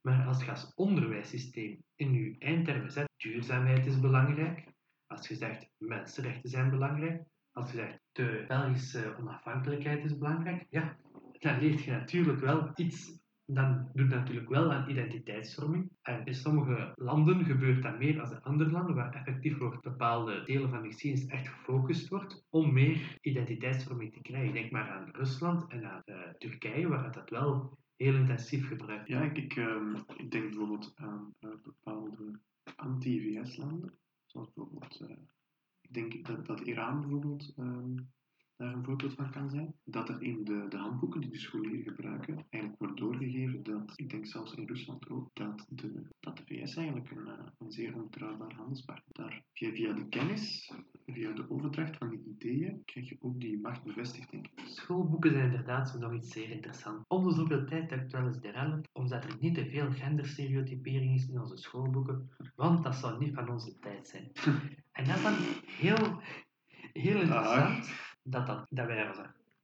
Maar als je als onderwijssysteem in je eindtermen zet, duurzaamheid is belangrijk. Als je zegt mensenrechten zijn belangrijk. Als je zegt de Belgische onafhankelijkheid is belangrijk. Ja, dan leert je natuurlijk wel iets dan doet dat natuurlijk wel aan identiteitsvorming. En in sommige landen gebeurt dat meer dan in andere landen, waar effectief wordt bepaalde delen van de geschiedenis echt gefocust wordt om meer identiteitsvorming te krijgen. Denk maar aan Rusland en aan uh, Turkije, waar dat wel heel intensief gebruikt Ja, ik, ik, ehm, ik denk bijvoorbeeld aan uh, bepaalde anti-VS-landen, zoals bijvoorbeeld, uh, ik denk dat, dat Iran bijvoorbeeld um, daar een voorbeeld van kan zijn. Dat er in de, de handboeken die de scholieren gebruiken, eigenlijk wordt doorgegeven dat, ik denk zelfs in Rusland ook, dat de, dat de VS eigenlijk een, uh, een zeer onbetrouwbaar handelspartner daar via, via de kennis, via de overdracht van die ideeën, krijg je ook die macht bevestigd, denk ik. Schoolboeken zijn inderdaad nog iets zeer interessant. Om de zoveel tijd heb ik wel eens de omdat er niet te veel genderstereotypering is in onze schoolboeken, want dat zou niet van onze tijd zijn. [laughs] en dat is dan heel, heel interessant dat, dat, dat,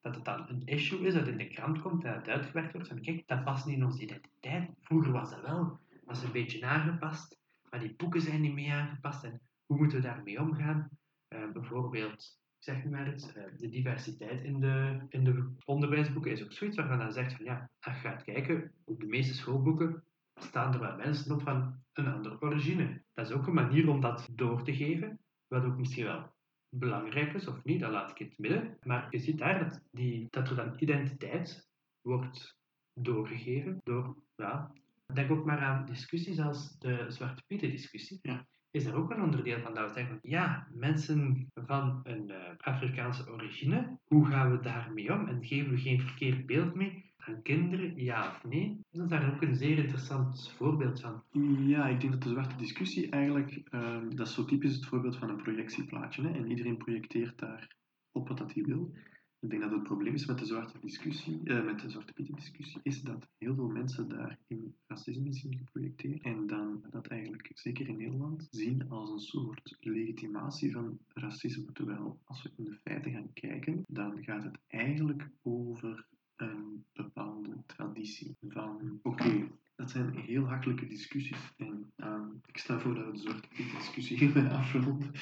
dat het dan een issue is dat in de krant komt en het uitgewerkt wordt van kijk, dat past niet in onze identiteit. Vroeger was dat wel, was een beetje aangepast, maar die boeken zijn niet mee aangepast en hoe moeten we daarmee omgaan? Uh, bijvoorbeeld, zeg maar het, uh, de diversiteit in de, in de onderwijsboeken is ook zoiets waarvan dan zegt van ja, als je gaat kijken, op de meeste schoolboeken staan er wel mensen op van een andere origine. Dat is ook een manier om dat door te geven, wat ook misschien wel belangrijk is of niet, dat laat ik in het midden. Maar je ziet daar dat, die, dat er dan identiteit wordt doorgegeven door, ja, denk ook maar aan discussies als de Zwarte Pieten discussie. Ja. Is er ook een onderdeel van dat we zeggen, ja, mensen van een uh, Afrikaanse origine, hoe gaan we daarmee om? En geven we geen verkeerd beeld mee? Kinderen, ja of nee? Dat is daar ook een zeer interessant voorbeeld van. Ja, ik denk dat de zwarte discussie eigenlijk, uh, dat is zo typisch het voorbeeld van een projectieplaatje. Hè? En iedereen projecteert daar op wat hij wil. Ik denk dat het probleem is met de zwarte discussie, uh, met de zwarte pieten discussie, is dat heel veel mensen daarin racisme zien geprojecteerd. En dan dat eigenlijk, zeker in Nederland, zien als een soort legitimatie van racisme. Terwijl als we in de feiten gaan kijken, dan gaat het eigenlijk over een bepaalde traditie. Van oké, dat zijn heel hakkelijke discussies. En uh, ik stel voor dat we de zwarte discussie [laughs] hierbij afronden.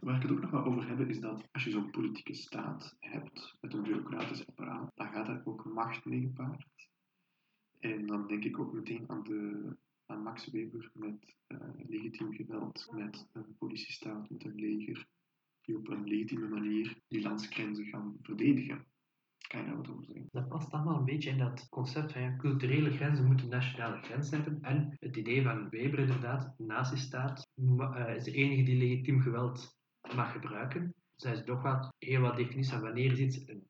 Waar ik het ook nog wel over heb, is dat als je zo'n politieke staat hebt, met een bureaucratisch apparaat, dan gaat daar ook macht mee gepaard. En dan denk ik ook meteen aan, de, aan Max Weber met uh, legitiem geweld, met een politiestaat, met een leger, die op een legitieme manier die landsgrenzen gaan verdedigen. Dat past allemaal een beetje in dat concept van culturele grenzen moeten nationale grenzen hebben. En het idee van Weber inderdaad, nazistaat, uh, is de enige die legitiem geweld mag gebruiken. Zij is toch wat, heel wat definitie van wanneer is iets een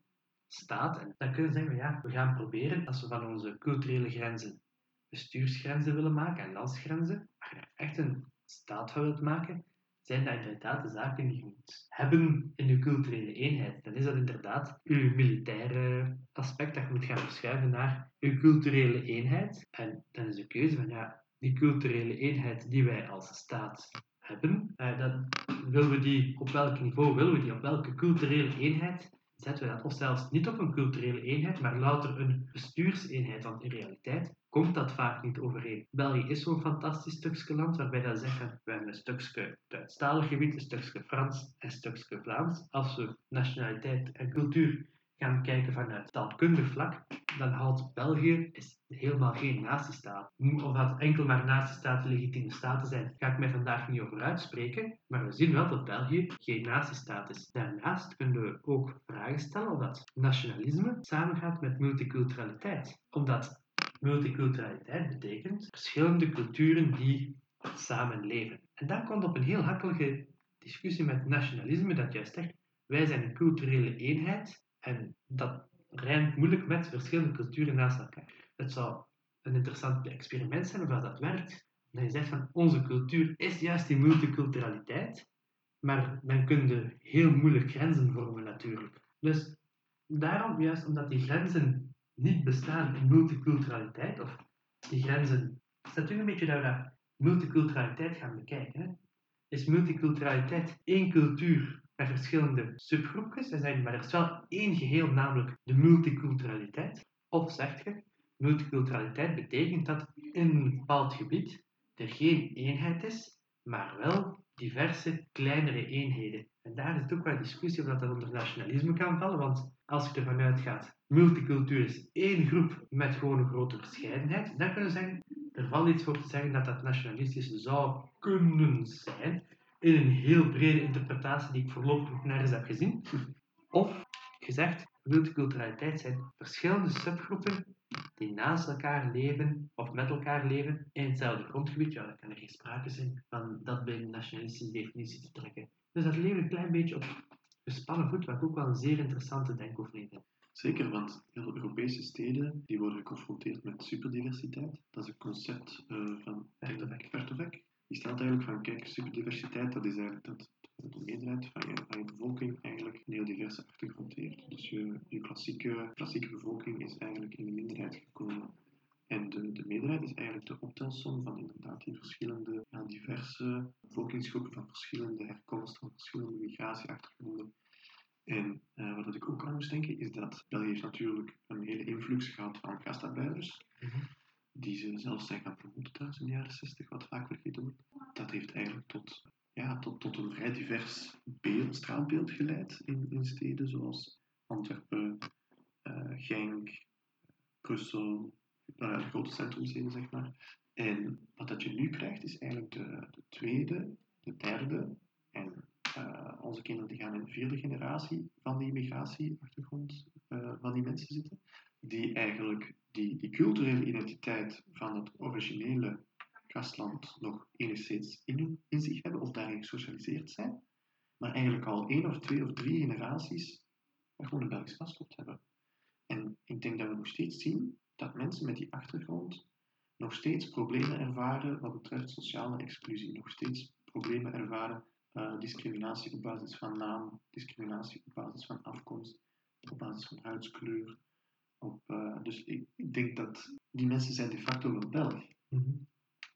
staat. En dan kunnen we zeggen, ja, we gaan proberen, als we van onze culturele grenzen bestuursgrenzen willen maken en landsgrenzen, als je echt een staat van wilt maken, zijn dat inderdaad de zaken die je moet hebben in je culturele eenheid. Dan is dat inderdaad je militaire aspect dat je moet gaan verschuiven naar je culturele eenheid. En dan is de keuze van ja, die culturele eenheid die wij als staat hebben, eh, dan willen we die op welk niveau willen we die, op welke culturele eenheid zetten we dat? Of zelfs niet op een culturele eenheid, maar louter een bestuurseenheid. Want in realiteit komt dat vaak niet overeen. België is zo'n fantastisch stukje land waarbij dat zeggen, we hebben een stukje Duitsstalig gebied, een stukje Frans en een stukje Vlaams. Als we nationaliteit en cultuur gaan kijken vanuit taalkundig vlak, dan houdt België is helemaal geen nazistaat. Of dat enkel maar nazistaten legitieme staten zijn, ga ik mij vandaag niet over uitspreken, maar we zien wel dat België geen nazistaat is. Daarnaast kunnen we ook vragen stellen of dat nationalisme samengaat met multiculturaliteit. Omdat multiculturaliteit betekent verschillende culturen die samenleven. En dan komt op een heel hakkelige discussie met nationalisme dat juist zegt, wij zijn een culturele eenheid en dat rijmt moeilijk met verschillende culturen naast elkaar. Het zou een interessant experiment zijn of dat werkt. Dat je zegt van onze cultuur is juist die multiculturaliteit, maar dan kun je heel moeilijk grenzen vormen natuurlijk. Dus daarom, juist omdat die grenzen niet bestaan in multiculturaliteit, of die grenzen, is een beetje dat multiculturaliteit gaan bekijken. Is multiculturaliteit één cultuur met verschillende subgroepjes en zijn, maar er is wel één geheel, namelijk de multiculturaliteit. Of zeg je, multiculturaliteit betekent dat in een bepaald gebied er geen eenheid is, maar wel diverse kleinere eenheden. En daar is het ook wel discussie of dat, dat onder nationalisme kan vallen, want als je ervan uitgaat multicultuur is één groep met gewoon een grote verscheidenheid, dan kunnen we zeggen, er valt iets voor te zeggen dat dat nationalistisch zou kunnen zijn, in een heel brede interpretatie die ik voorlopig nog nergens heb gezien. Of gezegd, multiculturaliteit zijn verschillende subgroepen die naast elkaar leven of met elkaar leven in hetzelfde grondgebied. Ja, dan kan er geen sprake zijn van dat bij een nationalistische definitie te trekken. Dus dat levert een klein beetje op gespannen voet, wat ik ook wel een zeer interessante denkoefening vind. Zeker, want heel Europese steden die worden geconfronteerd met superdiversiteit. Dat is een concept uh, van Vertovec. Die stelt eigenlijk van, kijk, superdiversiteit, dat is eigenlijk dat de meerderheid van je, je bevolking eigenlijk een heel diverse achtergrond heeft. Dus je, je klassieke, klassieke bevolking is eigenlijk in de minderheid gekomen. En de, de meerderheid is eigenlijk de optelsom van inderdaad die verschillende, diverse bevolkingsgroepen van verschillende herkomsten, van verschillende migratieachtergronden. En uh, wat ik ook aan moest denken, is dat België heeft natuurlijk een hele influx gehad van gastarbeiders. Mm Die ze zelfs zijn gaan thuis in de jaren 60, wat vaak vergeten wordt. Dat heeft eigenlijk tot ja, tot, tot een vrij divers beeld, straatbeeld geleid in, in steden zoals Antwerpen, uh, Genk, Brussel, uh, de grote centrumsteden, zeg maar. En wat dat je nu krijgt, is eigenlijk de, de tweede, de derde en uh, onze kinderen die gaan in de vierde generatie van die migratieachtergrond van die mensen zitten, die eigenlijk die, culturele identiteit van het originele gastland nog enigszins in, in zich hebben of daarin gesocialiseerd zijn, maar eigenlijk al één of twee of drie generaties gewoon een Belgisch paspoort hebben. En ik denk dat we nog steeds zien dat mensen met die achtergrond nog steeds problemen ervaren wat betreft sociale exclusie, nog steeds problemen ervaren, uh, discriminatie op basis van naam, discriminatie op basis van afkomst, op basis van huidskleur. Op, uh, dus ik, ik, denk dat die mensen zijn de facto wel Belg. Mm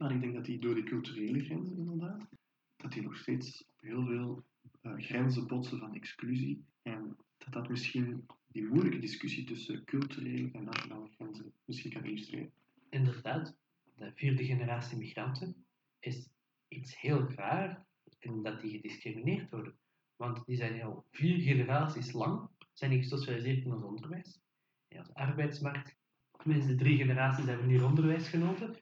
maar ik denk dat die door die culturele grenzen inderdaad, dat die nog steeds op heel veel uh, grenzen botsen van exclusie. En dat dat misschien die moeilijke discussie tussen culturele en nationale grenzen misschien kan illustreren. Inderdaad, de vierde generatie migranten is iets heel raar in dat die gediscrimineerd worden. Want die zijn al vier generaties lang zijn die gesocialiseerd in ons onderwijs. En als arbeidsmarkt, tenminste drie generaties hebben hier onderwijs genoten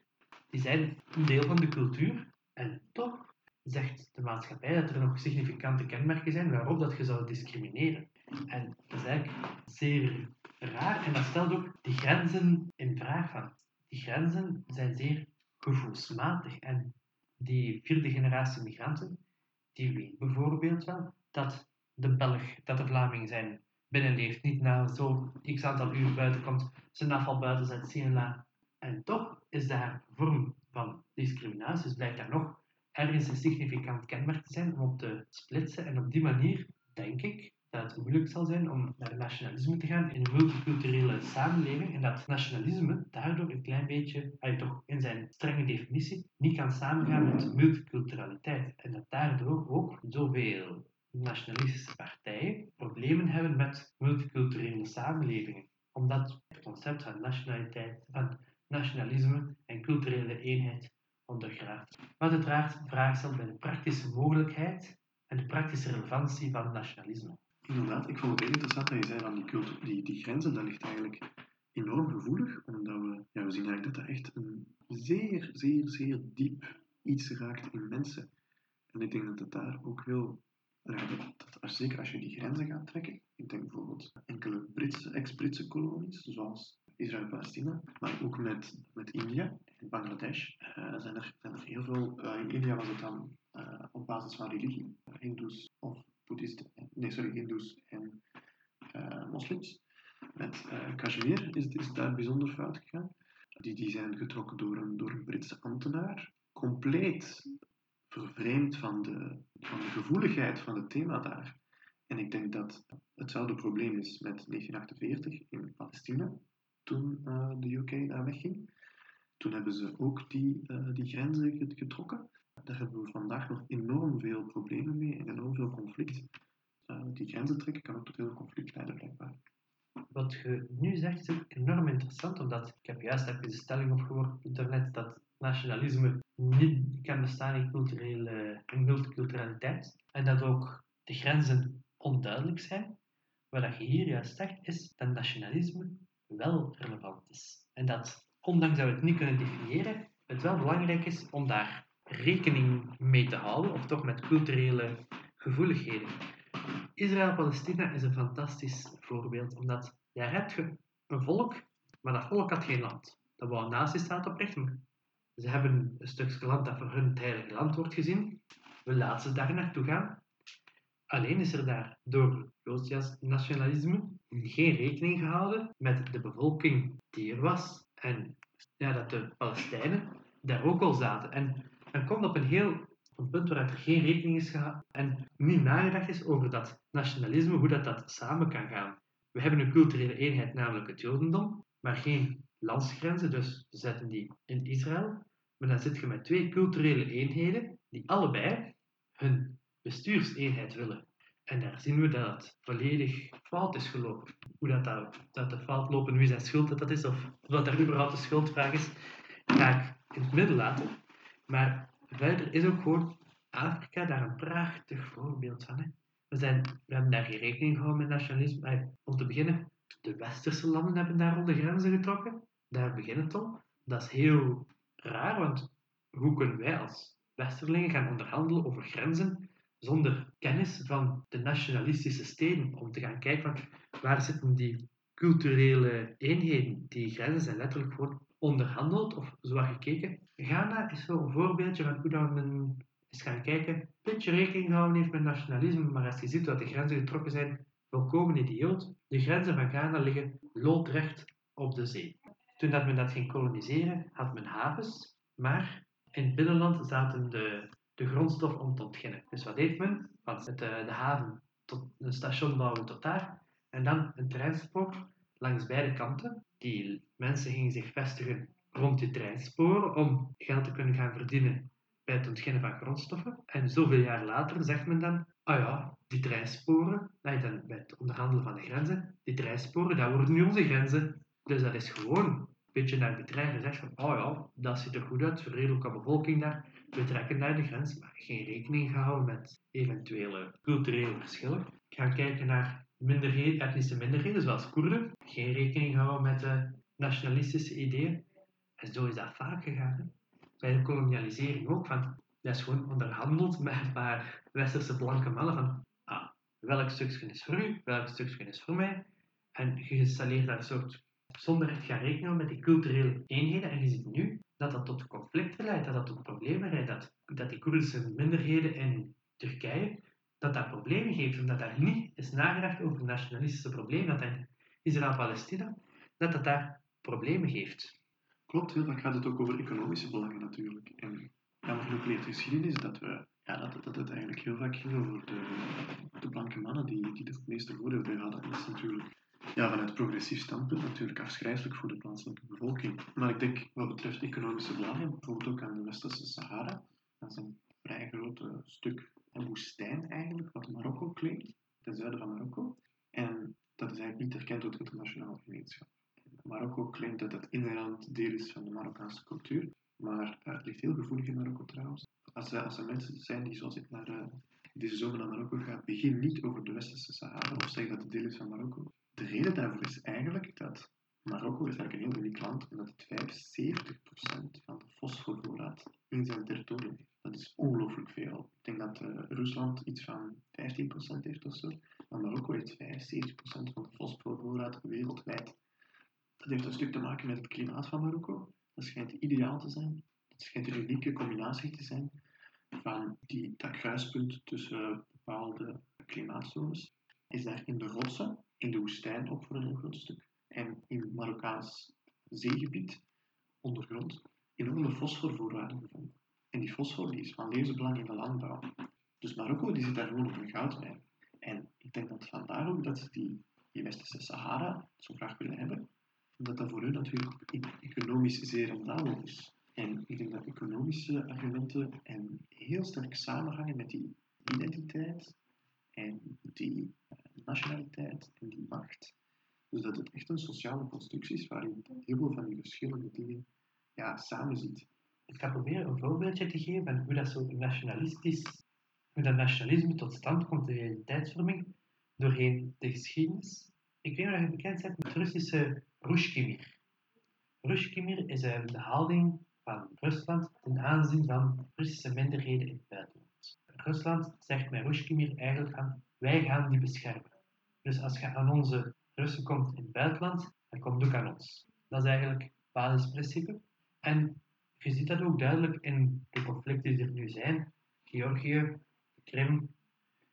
die zijn een deel van de cultuur. En toch zegt de maatschappij dat er nog significante kenmerken zijn waarop dat je zou discrimineren. En dat is eigenlijk zeer raar. En dat stelt ook die grenzen in vraag van. Die grenzen zijn zeer gevoelsmatig. En die vierde generatie migranten, die weet bijvoorbeeld wel dat de Belg, dat de Vlaming zijn binnenleeft, niet na zo x aantal uur buiten komt, zijn afval buiten zet, zien en toch is daar vorm van discriminatie, dus blijkt daar nog ergens een significant kenmerk te zijn om op te splitsen. En op die manier denk ik dat het moeilijk zal zijn om naar nationalisme te gaan in een multiculturele samenleving en dat nationalisme daardoor een klein beetje, hij toch in zijn strenge definitie, niet kan samengaan met multiculturaliteit. En dat daardoor ook zoveel nationalistische partijen problemen hebben met multiculturele samenlevingen. Omdat het concept van nationaliteit, van nationalisme en culturele eenheid ondergraaft. Wat uiteraard vraag stelt bij de praktische mogelijkheid en de praktische relevantie van nationalisme. Inderdaad, ik vond het heel interessant dat je zei van die, die, grenzen, dat ligt eigenlijk enorm gevoelig, omdat we, ja, we zien eigenlijk dat dat echt een zeer, zeer, zeer diep iets raakt in mensen. En ik denk dat het daar ook ja, dat, zeker als je die grenzen gaat trekken, ik denk bijvoorbeeld enkele Britse, ex-Britse kolonies, zoals Israël-Palestina, maar ook met, met India en Bangladesh uh, zijn, er, zijn er heel veel. Uh, in India was het dan uh, op basis van religie, Hindoes of Boeddhisten, nee, sorry, Hindoes en moslims. Met Kashmir is, is daar bijzonder fout gegaan. Die, die zijn getrokken door een, door een Britse ambtenaar, compleet vervreemd van de gevoeligheid van het thema daar. En ik denk dat hetzelfde probleem is met 1948 in Palestina toen uh, de UK daar wegging. Toen hebben ze ook die, uh, die grenzen getrokken. Daar hebben we vandaag nog enorm veel problemen mee en enorm veel conflict. Uh, die grenzen trekken kan ook tot heel conflict leiden, blijkbaar. Wat je nu zegt is enorm interessant, omdat ik heb juist heb de stelling opgeworpen op internet dat nationalisme niet kan bestaan in, culturele, en dat ook de grenzen onduidelijk zijn. wat je hier juist zegt, is dat nationalisme wel relevant is. En dat, ondanks dat we het niet kunnen definiëren, het wel belangrijk is om daar rekening mee te houden, of toch met culturele gevoeligheden. Israël-Palestina is een fantastisch voorbeeld, omdat daar heb je een volk, maar dat volk had geen land. Dat wou een nazistaat oprichten. Ze hebben een stukje land dat voor hun het heilige land wordt gezien. We laten ze daar naartoe gaan. Alleen is er daar door Joods nationalisme geen rekening gehouden met de bevolking die er was. En ja, dat de Palestijnen daar ook al zaten. En men komt op een heel een punt waar er geen rekening is gehouden en niet nagedacht is over dat nationalisme, hoe dat, dat samen kan gaan. We hebben een culturele eenheid, namelijk het Jodendom, maar geen landsgrenzen, dus we zetten die in Israël. Maar dan zit je met twee culturele eenheden die allebei hun bestuurseenheid willen. En daar zien we dat het volledig fout is gelopen. Hoe dat, dat, dat de fout lopen, wie zijn schuld dat is, of wat er überhaupt de schuldvraag is, ga ik in het midden laten. Maar verder is ook gewoon Afrika daar een prachtig voorbeeld van. Hè. We, zijn, we hebben daar geen rekening gehouden met nationalisme. om te beginnen, de westerse landen hebben daar al de grenzen getrokken. Daar begint het al. Dat is heel raar, want hoe kunnen wij als westerlingen gaan onderhandelen over grenzen zonder kennis van de nationalistische steden? Om te gaan kijken van waar zitten die culturele eenheden. Die grenzen zijn letterlijk gewoon onderhandeld of zwaar gekeken. Ghana is zo'n voorbeeldje van hoe dat men is gaan kijken. Een beetje rekening gehouden heeft met nationalisme, maar als je ziet dat de grenzen getrokken zijn, volkomen idioot. De grenzen van Ghana liggen loodrecht op de zee. Toen dat men dat ging koloniseren, had men havens, maar in het binnenland zaten de, de om te ontginnen. Dus wat deed men? Van de, de haven tot een station bouwen tot daar, en dan een treinspoor langs beide kanten. Die mensen gingen zich vestigen rond die treinsporen om geld te kunnen gaan verdienen bij het ontginnen van grondstoffen. En zoveel jaar later zegt men dan, ah ja, die treinsporen, dan bij het onderhandelen van de grenzen, die treinsporen, dat worden nu onze grenzen. Dus dat is gewoon beetje naar de trein gezegd van, oh ja, dat ziet er goed uit, redelijke bevolking daar, we trekken naar de grens, maar geen rekening gehouden met eventuele culturele verschillen. Gaan kijken naar minderheden, etnische minderheden, zoals Koerden, geen rekening houden met de nationalistische ideeën. En zo is dat vaak gegaan. Bij de kolonialisering ook, van, dat is gewoon onderhandeld [laughs] met een paar westerse blanke mannen van ah, welk stukje is voor u, welk stukje is voor mij. En je installeert daar een soort, zonder echt gaan rekenen met die culturele eenheden. En je ziet nu dat dat tot conflicten leidt, dat dat tot problemen leidt, dat, dat die Koerdische minderheden in Turkije dat dat problemen geeft, omdat daar niet is nagedacht over nationalistische problemen, dat in Israël-Palestina, dat dat daar problemen geeft. Klopt, heel vaak gaat het ook over economische belangen natuurlijk. En jammer genoeg leert de geschiedenis dat, we, ja, dat, dat het eigenlijk heel vaak ging over de, de blanke mannen die, die het meeste voordeel bij hadden. Is natuurlijk ja, vanuit progressief standpunt natuurlijk afschrijfelijk voor de plaatselijke bevolking. Maar ik denk wat betreft economische belangen, bijvoorbeeld ook aan de Westerse Sahara, dat is een vrij groot stuk woestijn eigenlijk, wat Marokko claimt, ten zuiden van Marokko. En dat is eigenlijk niet erkend door het internationale gemeenschap. Marokko claimt dat het inherent deel is van de Marokkaanse cultuur, maar het ligt heel gevoelig in Marokko trouwens. Als, er, als er mensen zijn die zoals ik naar, uh, deze zomer naar Marokko gaan, begin niet over de Westerse Sahara of zeg dat het deel is van Marokko. De reden daarvoor is eigenlijk dat Marokko is eigenlijk een heel uniek land, omdat het 75% van de fosforvoorraad in zijn territorium heeft. Dat is ongelooflijk veel. Ik denk dat uh, Rusland iets van 15% heeft of zo. Maar Marokko heeft 75% van de fosforvoorraad wereldwijd. Dat heeft een stuk te maken met het klimaat van Marokko. Dat schijnt ideaal te zijn. Dat schijnt een unieke combinatie te zijn van die, dat kruispunt tussen bepaalde klimaatzones. Is daar in de rotsen, in de woestijn ook voor een heel groot stuk. En in Marokkaans zeegebied, ondergrond, enorme fosforvoorraden gevonden. En die fosfor die is van levensbelang in de landbouw. Dus Marokko die zit daar gewoon op een goudmijn. En ik denk dat vandaar ook dat die, die Westerse Sahara zo graag willen hebben. Omdat dat voor hun natuurlijk economisch zeer rendabel is. En ik denk dat economische argumenten en heel sterk samenhangen met die identiteit en die eh, nationaliteit. Dus dat het echt een sociale constructie is waarin heel veel van die verschillende dingen ja, samen ziet ik ga proberen een voorbeeldje te geven van hoe dat zo nationalistisch, hoe dat nationalisme tot stand komt, de realiteitsvorming. doorheen de geschiedenis. Ik weet niet of je bekend bent met het Russische Rushkimir. Rushkimir is uh, de houding van Rusland ten aanzien van Russische minderheden in het buitenland. Rusland zegt met Rushkimir eigenlijk van wij gaan die beschermen. Dus als je aan onze Russen komt in buitenland, dan komt ook aan ons. Dat is eigenlijk het basisprincipe. En je ziet dat ook duidelijk in de conflicten die er nu zijn. Georgië, Krim,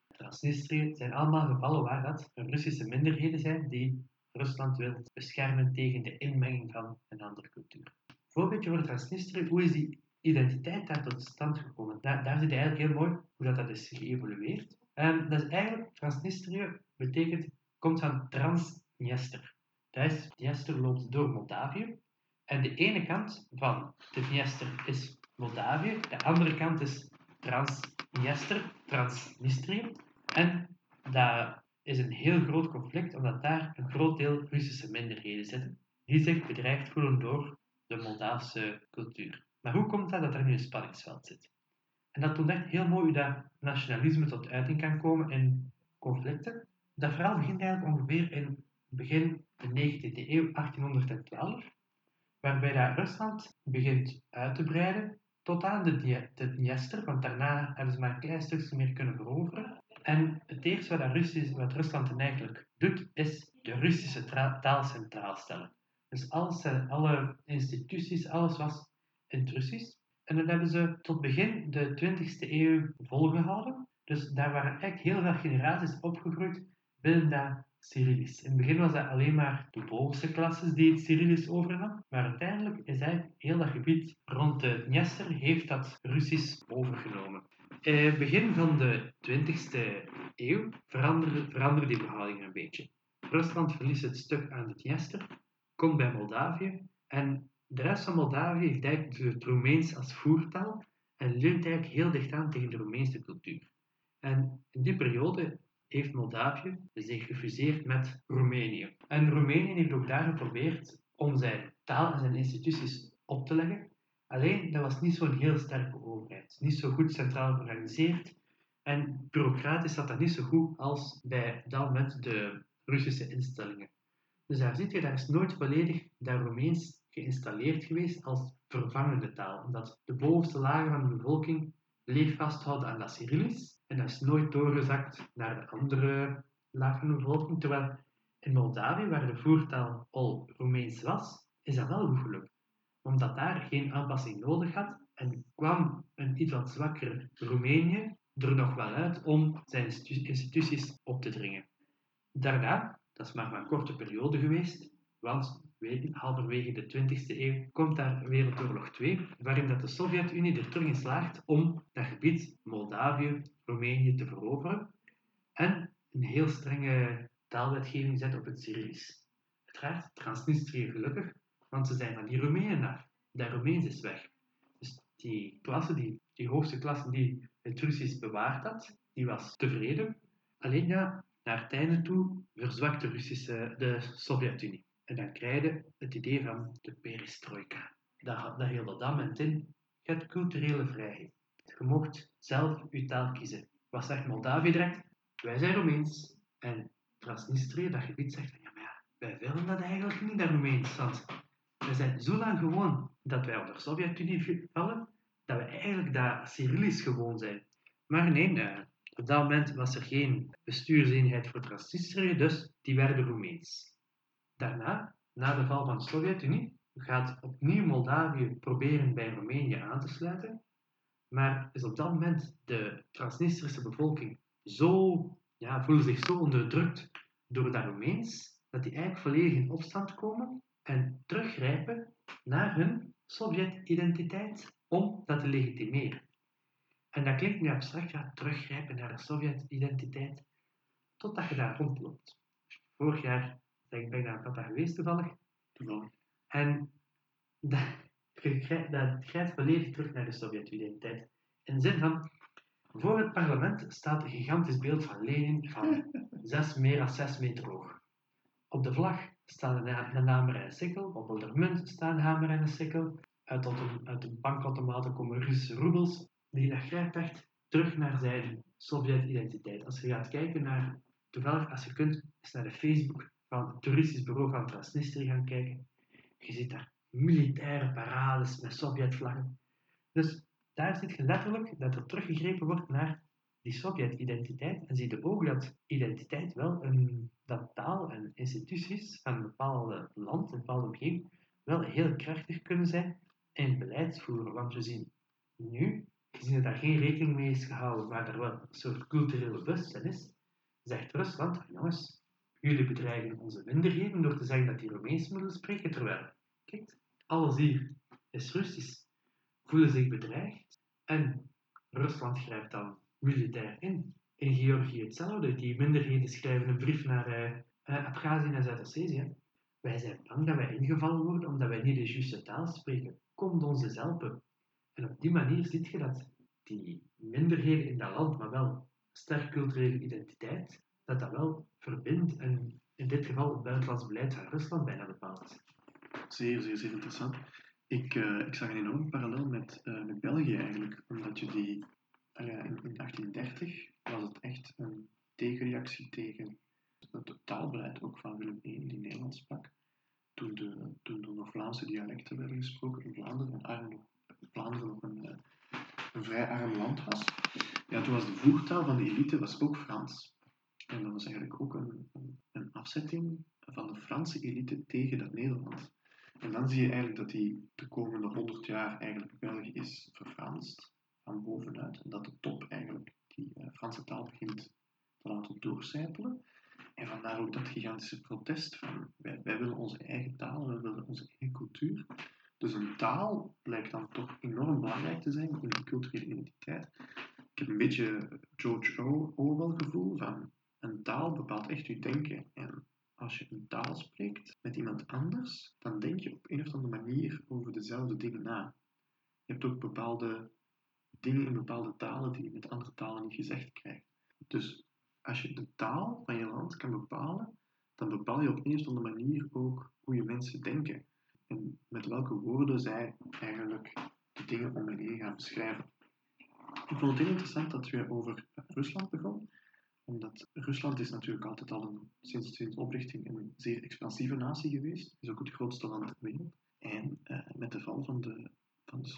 Transnistrië zijn allemaal gevallen waar dat Russische minderheden zijn die Rusland wil beschermen tegen de inmenging van een andere cultuur. Voorbeeldje voor Transnistrië, hoe is die identiteit daar tot stand gekomen? Daar, daar zit eigenlijk heel mooi hoe dat, dat is geëvolueerd. Um, dat is eigenlijk, Transnistrië betekent, komt van is, Dniester loopt door Moldavië. En de ene kant van de Dniester is Moldavië, de andere kant is Transniester, Transnistrië. En dat is een heel groot conflict, omdat daar een groot deel Russische minderheden zitten, die zich bedreigd voelen door de Moldavische cultuur. Maar hoe komt dat dat er nu een spanningsveld zit? En dat toont echt heel mooi hoe dat nationalisme tot uiting kan komen in conflicten. Dat verhaal begint eigenlijk ongeveer in begin de 19e eeuw, 1812, waarbij dat Rusland begint uit te breiden tot aan de, de Dniester, want daarna hebben ze maar een klein stukje meer kunnen veroveren. En het eerste wat, Russisch, wat Rusland dan eigenlijk doet, is de Russische taal centraal stellen. Dus alles, alle instituties, alles was in Russisch. En dat hebben ze tot begin de 20e eeuw volgehouden. Dus daar waren eigenlijk heel veel generaties opgegroeid binnen dat Cyrillisch. In het begin was dat alleen maar de bovenste klasses die het Cyrillisch overnamen, maar uiteindelijk is eigenlijk heel dat gebied rond de Dniester heeft dat Russisch overgenomen. Eh, begin van de 20e eeuw veranderen, veranderen die verhoudingen een beetje. Rusland verliest het stuk aan de Dniester, komt bij Moldavië en de rest van Moldavië heeft eigenlijk het Roemeens als voertaal en leert eigenlijk heel dicht aan tegen de Roemeense cultuur. En in die periode heeft Moldavië zich gefuseerd met Roemenië. En Roemenië heeft ook daar geprobeerd om zijn taal en zijn instituties op te leggen. Alleen, dat was niet zo'n heel sterke overheid. Niet zo goed centraal georganiseerd. En bureaucratisch zat dat niet zo goed als bij dat moment de Russische instellingen. Dus daar ziet je, daar is nooit volledig dat Roemeens geïnstalleerd geweest als vervangende taal. Omdat de bovenste lagen van de bevolking bleef vasthouden aan dat Cyrillisch. En dat is nooit doorgezakt naar de andere de bevolking. Terwijl in Moldavië, waar de voertaal al Roemeens was, is dat wel goed. Omdat daar geen aanpassing nodig had en kwam een iets wat zwakker Roemenië er nog wel uit om zijn instituties op te dringen. Daarna, dat is maar een korte periode geweest, want halverwege de 20e eeuw komt daar Wereldoorlog 2, waarin dat de Sovjet-Unie er terug in slaagt om dat gebied Moldavië, Roemenië te veroveren en een heel strenge taalwetgeving zet op het Cyrillisch. Uiteraard, Transnistrië gelukkig, want ze zijn van die Roemenen af. Dat Roemeens is weg. Dus die klasse, die, die hoogste klasse die het Russisch bewaard had, die was tevreden. Alleen ja, naar het einde toe verzwakt de, Russische, de Sovjet-Unie. En dan krijg je het idee van de perestroika. Dat, dat hield dat moment in. Je hebt culturele vrijheid. Je mocht zelf je taal kiezen. Wat zegt Moldavië direct? Wij zijn Roemeens. En Transnistrië, dat gebied, zegt van ja, maar ja, wij willen dat eigenlijk niet, dat Roemeens. Want we zijn zo lang gewoon dat wij onder de Sovjet-Unie vallen, dat we eigenlijk daar Cyrillisch gewoon zijn. Maar nee, eh, op dat moment was er geen bestuurseenheid voor Transnistrië, dus die werden Roemeens. Daarna, na de val van de Sovjet-Unie, gaat opnieuw Moldavië proberen bij Roemenië aan te sluiten. Maar is op dat moment de Transnistrische bevolking zo, ja, voelen zich zo onderdrukt door dat Roemeens, dat die eigenlijk volledig in opstand komen en teruggrijpen naar hun Sovjet-identiteit om dat te legitimeren. En dat klinkt nu abstract, ja, teruggrijpen naar de Sovjet-identiteit, totdat je daar rondloopt. Vorig jaar ben ik naar papa geweest toevallig. Toevallig. En [laughs] dat, dat grijpt volledig terug naar de Sovjet-identiteit. In de zin van, voor het parlement staat een gigantisch beeld van Lenin van [laughs] zes, meer dan 6 meter hoog. Op de vlag staan een hamer en een sikkel, op de munt staan een hamer en een sikkel. Uit, een, uit de bankautomaten komen Russische roebels. Die dat grijpt echt terug naar zijn Sovjet-identiteit. Als je gaat kijken naar toevallig, als je kunt, eens naar de Facebook van het toeristisch bureau van Transnistrië gaan kijken. Je ziet daar militaire parades met Sovjetvlaggen. Dus daar zie je letterlijk dat er teruggegrepen wordt naar die Sovjet-identiteit. En zie je ook dat identiteit wel een, dat taal en instituties van een bepaald land, een bepaalde omgeving, wel heel krachtig kunnen zijn in beleidsvoeren. Want we zien nu, gezien dat daar geen rekening mee is gehouden, maar er wel een soort culturele bewustzijn is, zegt Rusland, jongens, jullie bedreigen onze minderheden door te zeggen dat die Romeins moeten spreken, terwijl, kijk, alles hier is Russisch, voelen zich bedreigd en Rusland grijpt dan militair in. In Georgië hetzelfde, die minderheden schrijven een brief naar uh, Abhazie en Zuid-Ossetië. Wij zijn bang dat wij ingevallen worden omdat wij niet de juiste taal spreken. Komt ons eens helpen. En op die manier zie je dat die minderheden in dat land, maar wel sterk culturele identiteit, dat dat wel verbindt en in dit geval het buitenlands beleid van Rusland bijna bepaalt. Zeer, zeer, zeer interessant. Ik, uh, ik zag een enorm parallel met, uh, met België eigenlijk, omdat je die, uh, in, in 1830 was het echt een tegenreactie tegen het taalbeleid ook van Willem I, die Nederlands sprak. Toen, de, toen nog Vlaamse dialecten werden gesproken in Vlaanderen en Vlaanderen nog een, een vrij arm land was, ja, toen was de voertaal van de elite was ook Frans. En dat was eigenlijk ook een, een, afzetting van de Franse elite tegen dat Nederland. En dan zie je eigenlijk dat die de komende 100 jaar eigenlijk België is verfranst van bovenuit. En dat de top eigenlijk die uh, Franse taal begint te laten doorcijpelen. En vandaar ook dat gigantische protest van wij, wij willen onze eigen taal, wij willen onze eigen cultuur. Dus een taal blijkt dan toch enorm belangrijk te zijn in die culturele identiteit. Ik heb een beetje George Orwell gevoel van een taal bepaalt echt je denken. En als je een taal spreekt met iemand anders, dan denk je op een of andere manier over dezelfde dingen na. Je hebt ook bepaalde dingen in bepaalde talen die je met andere talen niet gezegd krijgt. Dus als je de taal van je land kan bepalen, dan bepaal je op een of andere manier ook hoe je mensen denken. En met welke woorden zij eigenlijk de dingen om hen heen gaan beschrijven. Ik vond het heel interessant dat je over Rusland begon omdat Rusland is natuurlijk altijd al een, sinds de oprichting een zeer expansieve natie geweest. is ook het grootste land ter wereld. En uh, met de val van de, van de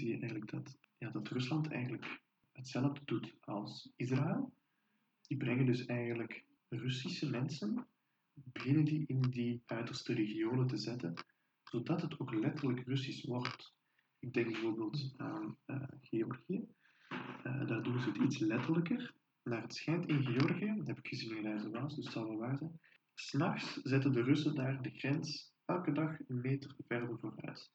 zie je eigenlijk dat, ja, dat Rusland eigenlijk hetzelfde doet als Israël. Die brengen dus eigenlijk Russische mensen, beginnen die in die uiterste regionen te zetten, zodat het ook letterlijk Russisch wordt. Ik denk bijvoorbeeld aan uh, Georgië. Uh, daar doen ze het iets letterlijker naar het schijnt in Georgië, dat heb ik gezien in Rijzenwaas, dus het zal wel waar zijn. S'nachts zetten de Russen daar de grens elke dag een meter verder vooruit.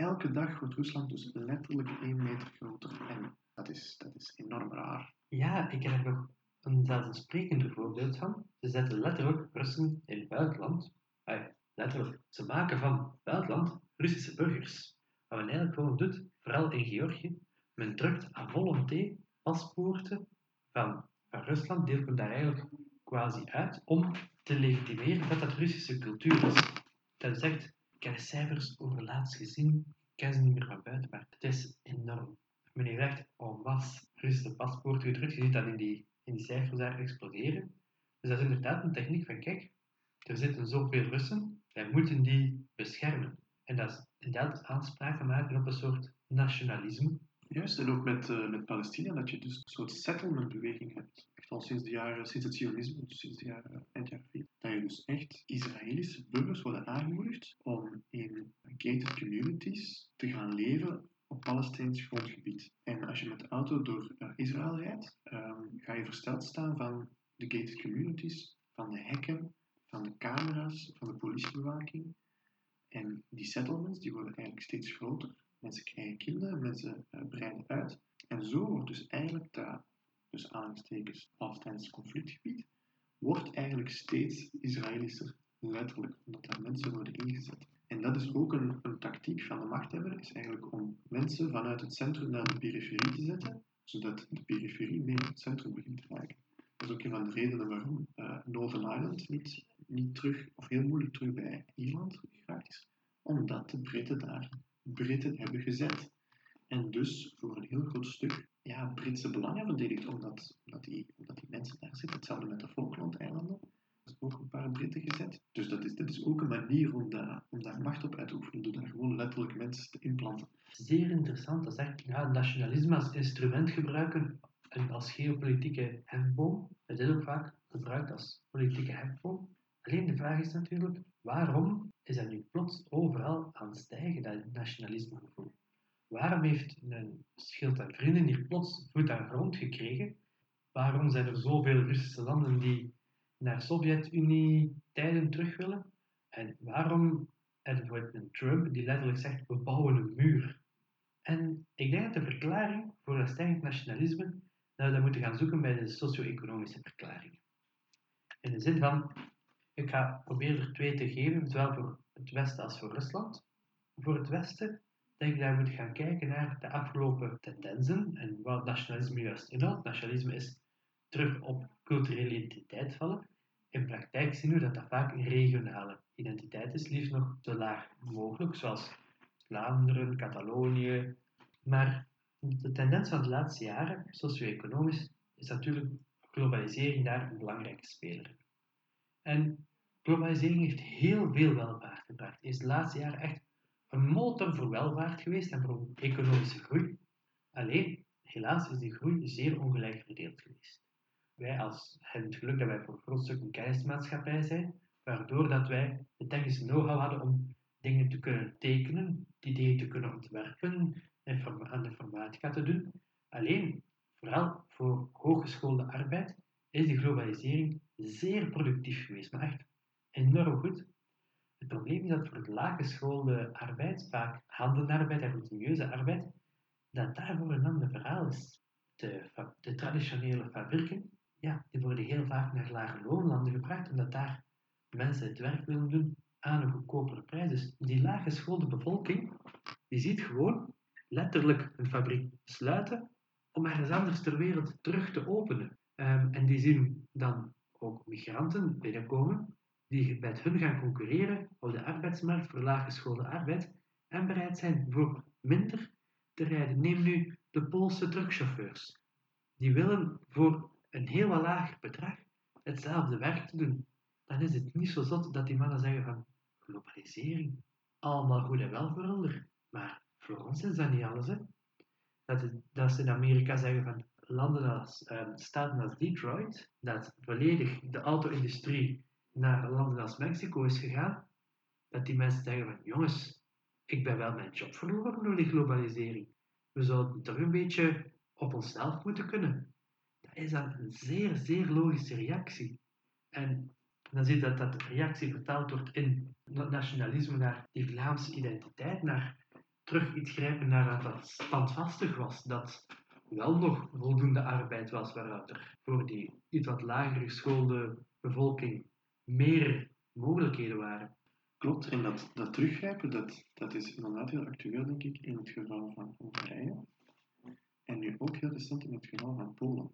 Elke dag wordt Rusland dus letterlijk één meter groter. En dat is, dat is enorm raar. Ja, ik heb er nog een zelfs sprekender voorbeeld van. Ze zetten letterlijk Russen in buitenland. Ay, letterlijk. Ze maken van buitenland Russische burgers. Wat men eigenlijk gewoon doet, vooral in Georgië, men drukt à volonté paspoorten van, van Rusland deelt men daar eigenlijk quasi uit om te legitimeren dat dat Russische cultuur is. Dat zegt, ik heb cijfers over laatst gezien, ik ken ze niet meer van buiten, maar het is enorm. Meneer zegt, oh was Russische paspoort gedrukt, je ziet dat in die, in die cijfers daar exploderen. Dus dat is inderdaad een techniek van, kijk, er zitten zoveel Russen, wij moeten die beschermen. En dat is inderdaad aanspraken maken op een soort nationalisme, Juist, en ook met, uh, met Palestina, dat je dus een soort settlementbeweging hebt. Echt al sinds, de jaren, sinds het Zionisme, dus sinds de jaren, eind jaren 40. Dat je dus echt Israëlische burgers worden aangemoedigd om in gated communities te gaan leven op Palestijns grondgebied. En als je met de auto door uh, Israël rijdt, um, ga je versteld staan van de gated communities, van de hekken, van de camera's, van de politiebewaking. En die settlements die worden eigenlijk steeds groter. Mensen krijgen kinderen, mensen uh, breiden uit. En zo wordt dus eigenlijk dat, dus aanstekens, Palestijns conflictgebied, wordt eigenlijk steeds Israëlischer, letterlijk, omdat daar mensen worden ingezet. En dat is ook een, een tactiek van de machthebber, is eigenlijk om mensen vanuit het centrum naar de periferie te zetten, zodat de periferie meer het centrum begint te lijken. Dat is ook een van de redenen waarom uh, Northern Ireland niet, niet terug, of heel moeilijk terug bij Ierland geraakt is, omdat de Britten daar Britten hebben gezet. En dus voor een heel groot stuk ja, Britse belangen verdedigt, omdat, omdat, die, omdat die mensen daar zitten. Hetzelfde met de Falklandeilanden. Er is ook een paar Britten gezet. Dus dat is, dat is ook een manier om daar, om daar macht op uit te oefenen, door daar gewoon letterlijk mensen te implanten. Zeer interessant. Dat is echt ja, nationalisme als instrument gebruiken en als geopolitieke hefboom. Het is ook vaak gebruikt als politieke hefboom. Alleen de vraag is natuurlijk, waarom is dat nu plots overal aan het stijgen, dat nationalismegevoel? Waarom heeft een schild en vrienden hier plots voet aan grond gekregen? Waarom zijn er zoveel Russische landen die naar Sovjet-Unie-tijden terug willen? En waarom bijvoorbeeld een Trump die letterlijk zegt, we bouwen een muur? En ik denk dat de verklaring voor dat stijgend nationalisme, dat we dat moeten gaan zoeken bij de socio-economische verklaring. In de zin van, ik ga proberen er twee te geven, zowel voor het Westen als voor Rusland. Voor het Westen denk ik dat we moeten gaan kijken naar de afgelopen tendensen en wat nationalisme juist inhoudt. Nationalisme is terug op culturele identiteit vallen. In praktijk zien we dat dat vaak regionale identiteit is, liefst nog zo laag mogelijk, zoals Vlaanderen, Catalonië. Maar de tendens van de laatste jaren, socio-economisch, is natuurlijk globalisering daar een belangrijke speler. En globalisering heeft heel veel welvaart gebracht. Is de laatste jaren echt een motor voor welvaart geweest en voor economische groei. Alleen, helaas is die groei zeer ongelijk verdeeld geweest. Wij als, hebben het geluk dat wij voor een groot stuk een kennismaatschappij zijn, waardoor dat wij de technische know-how hadden om dingen te kunnen tekenen, dingen te kunnen ontwerpen en aan de informatica te doen. Alleen, vooral voor hooggeschoolde arbeid, is die globalisering zeer productief geweest, maar echt enorm goed. Het probleem is dat voor de laaggeschoolde arbeid, vaak handenarbeid en routinieuze arbeid, dat daarvoor een ander verhaal is. De, de traditionele fabrieken, ja, die worden heel vaak naar lage loonlanden gebracht, omdat daar mensen het werk willen doen aan een goedkopere prijs. Dus die laaggeschoolde bevolking, die ziet gewoon letterlijk een fabriek sluiten om ergens anders ter wereld terug te openen. Um, en die zien dan ook migranten binnenkomen die met hun gaan concurreren op de arbeidsmarkt voor laaggeschoolde arbeid en bereid zijn voor minder te rijden. Neem nu de Poolse truckchauffeurs. Die willen voor een heel wat lager bedrag hetzelfde werk te doen. Dan is het niet zo zot dat die mannen zeggen van globalisering, allemaal goed en wel voor Maar voor ons is dat niet alles. Hè? Dat, dat ze in Amerika zeggen van landen als, um, staten als Detroit, dat volledig de auto-industrie naar landen als Mexico is gegaan, dat die mensen zeggen van jongens, ik ben wel mijn job verloren door die globalisering. We zouden toch een beetje op onszelf moeten kunnen. Dat is dan een zeer, zeer logische reactie. En dan zie je dat dat reactie vertaald wordt in nationalisme naar die Vlaamse identiteit, naar terug iets grijpen naar dat standvastig was, dat wel nog voldoende arbeid was waaruit er voor die iets wat lager geschoolde bevolking meer mogelijkheden waren. Klopt, en dat, dat teruggrijpen, dat, dat is inderdaad heel actueel, denk ik, in het geval van Hongarije. En nu ook heel recent in het geval van Polen.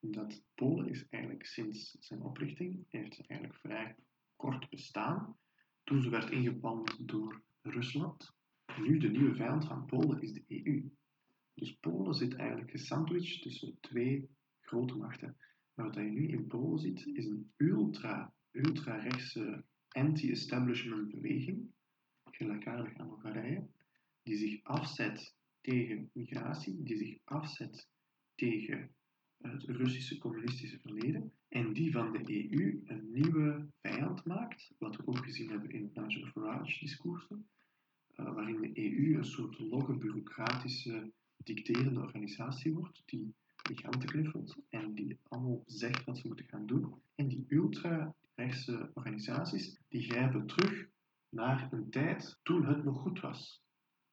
Dat Polen is eigenlijk sinds zijn oprichting, heeft eigenlijk vrij kort bestaan. Toen ze werd ingepand door Rusland. Nu de nieuwe vijand van Polen is de EU. Dus Polen zit eigenlijk gesandwiched tussen twee grote machten. Maar wat je nu in Polen ziet, is een ultra ultra-rechtse anti-establishment beweging, gelijkaardig aan Hongarije, die zich afzet tegen migratie, die zich afzet tegen het Russische communistische verleden en die van de EU een nieuwe vijand maakt, wat we ook gezien hebben in Nigel Farage-discoursen, uh, waarin de EU een soort logge bureaucratische dicterende organisatie wordt, die migranten knuffelt en die allemaal zegt wat ze moeten gaan doen. En die ultra rechtse organisaties, die grijpen terug naar een tijd toen het nog goed was.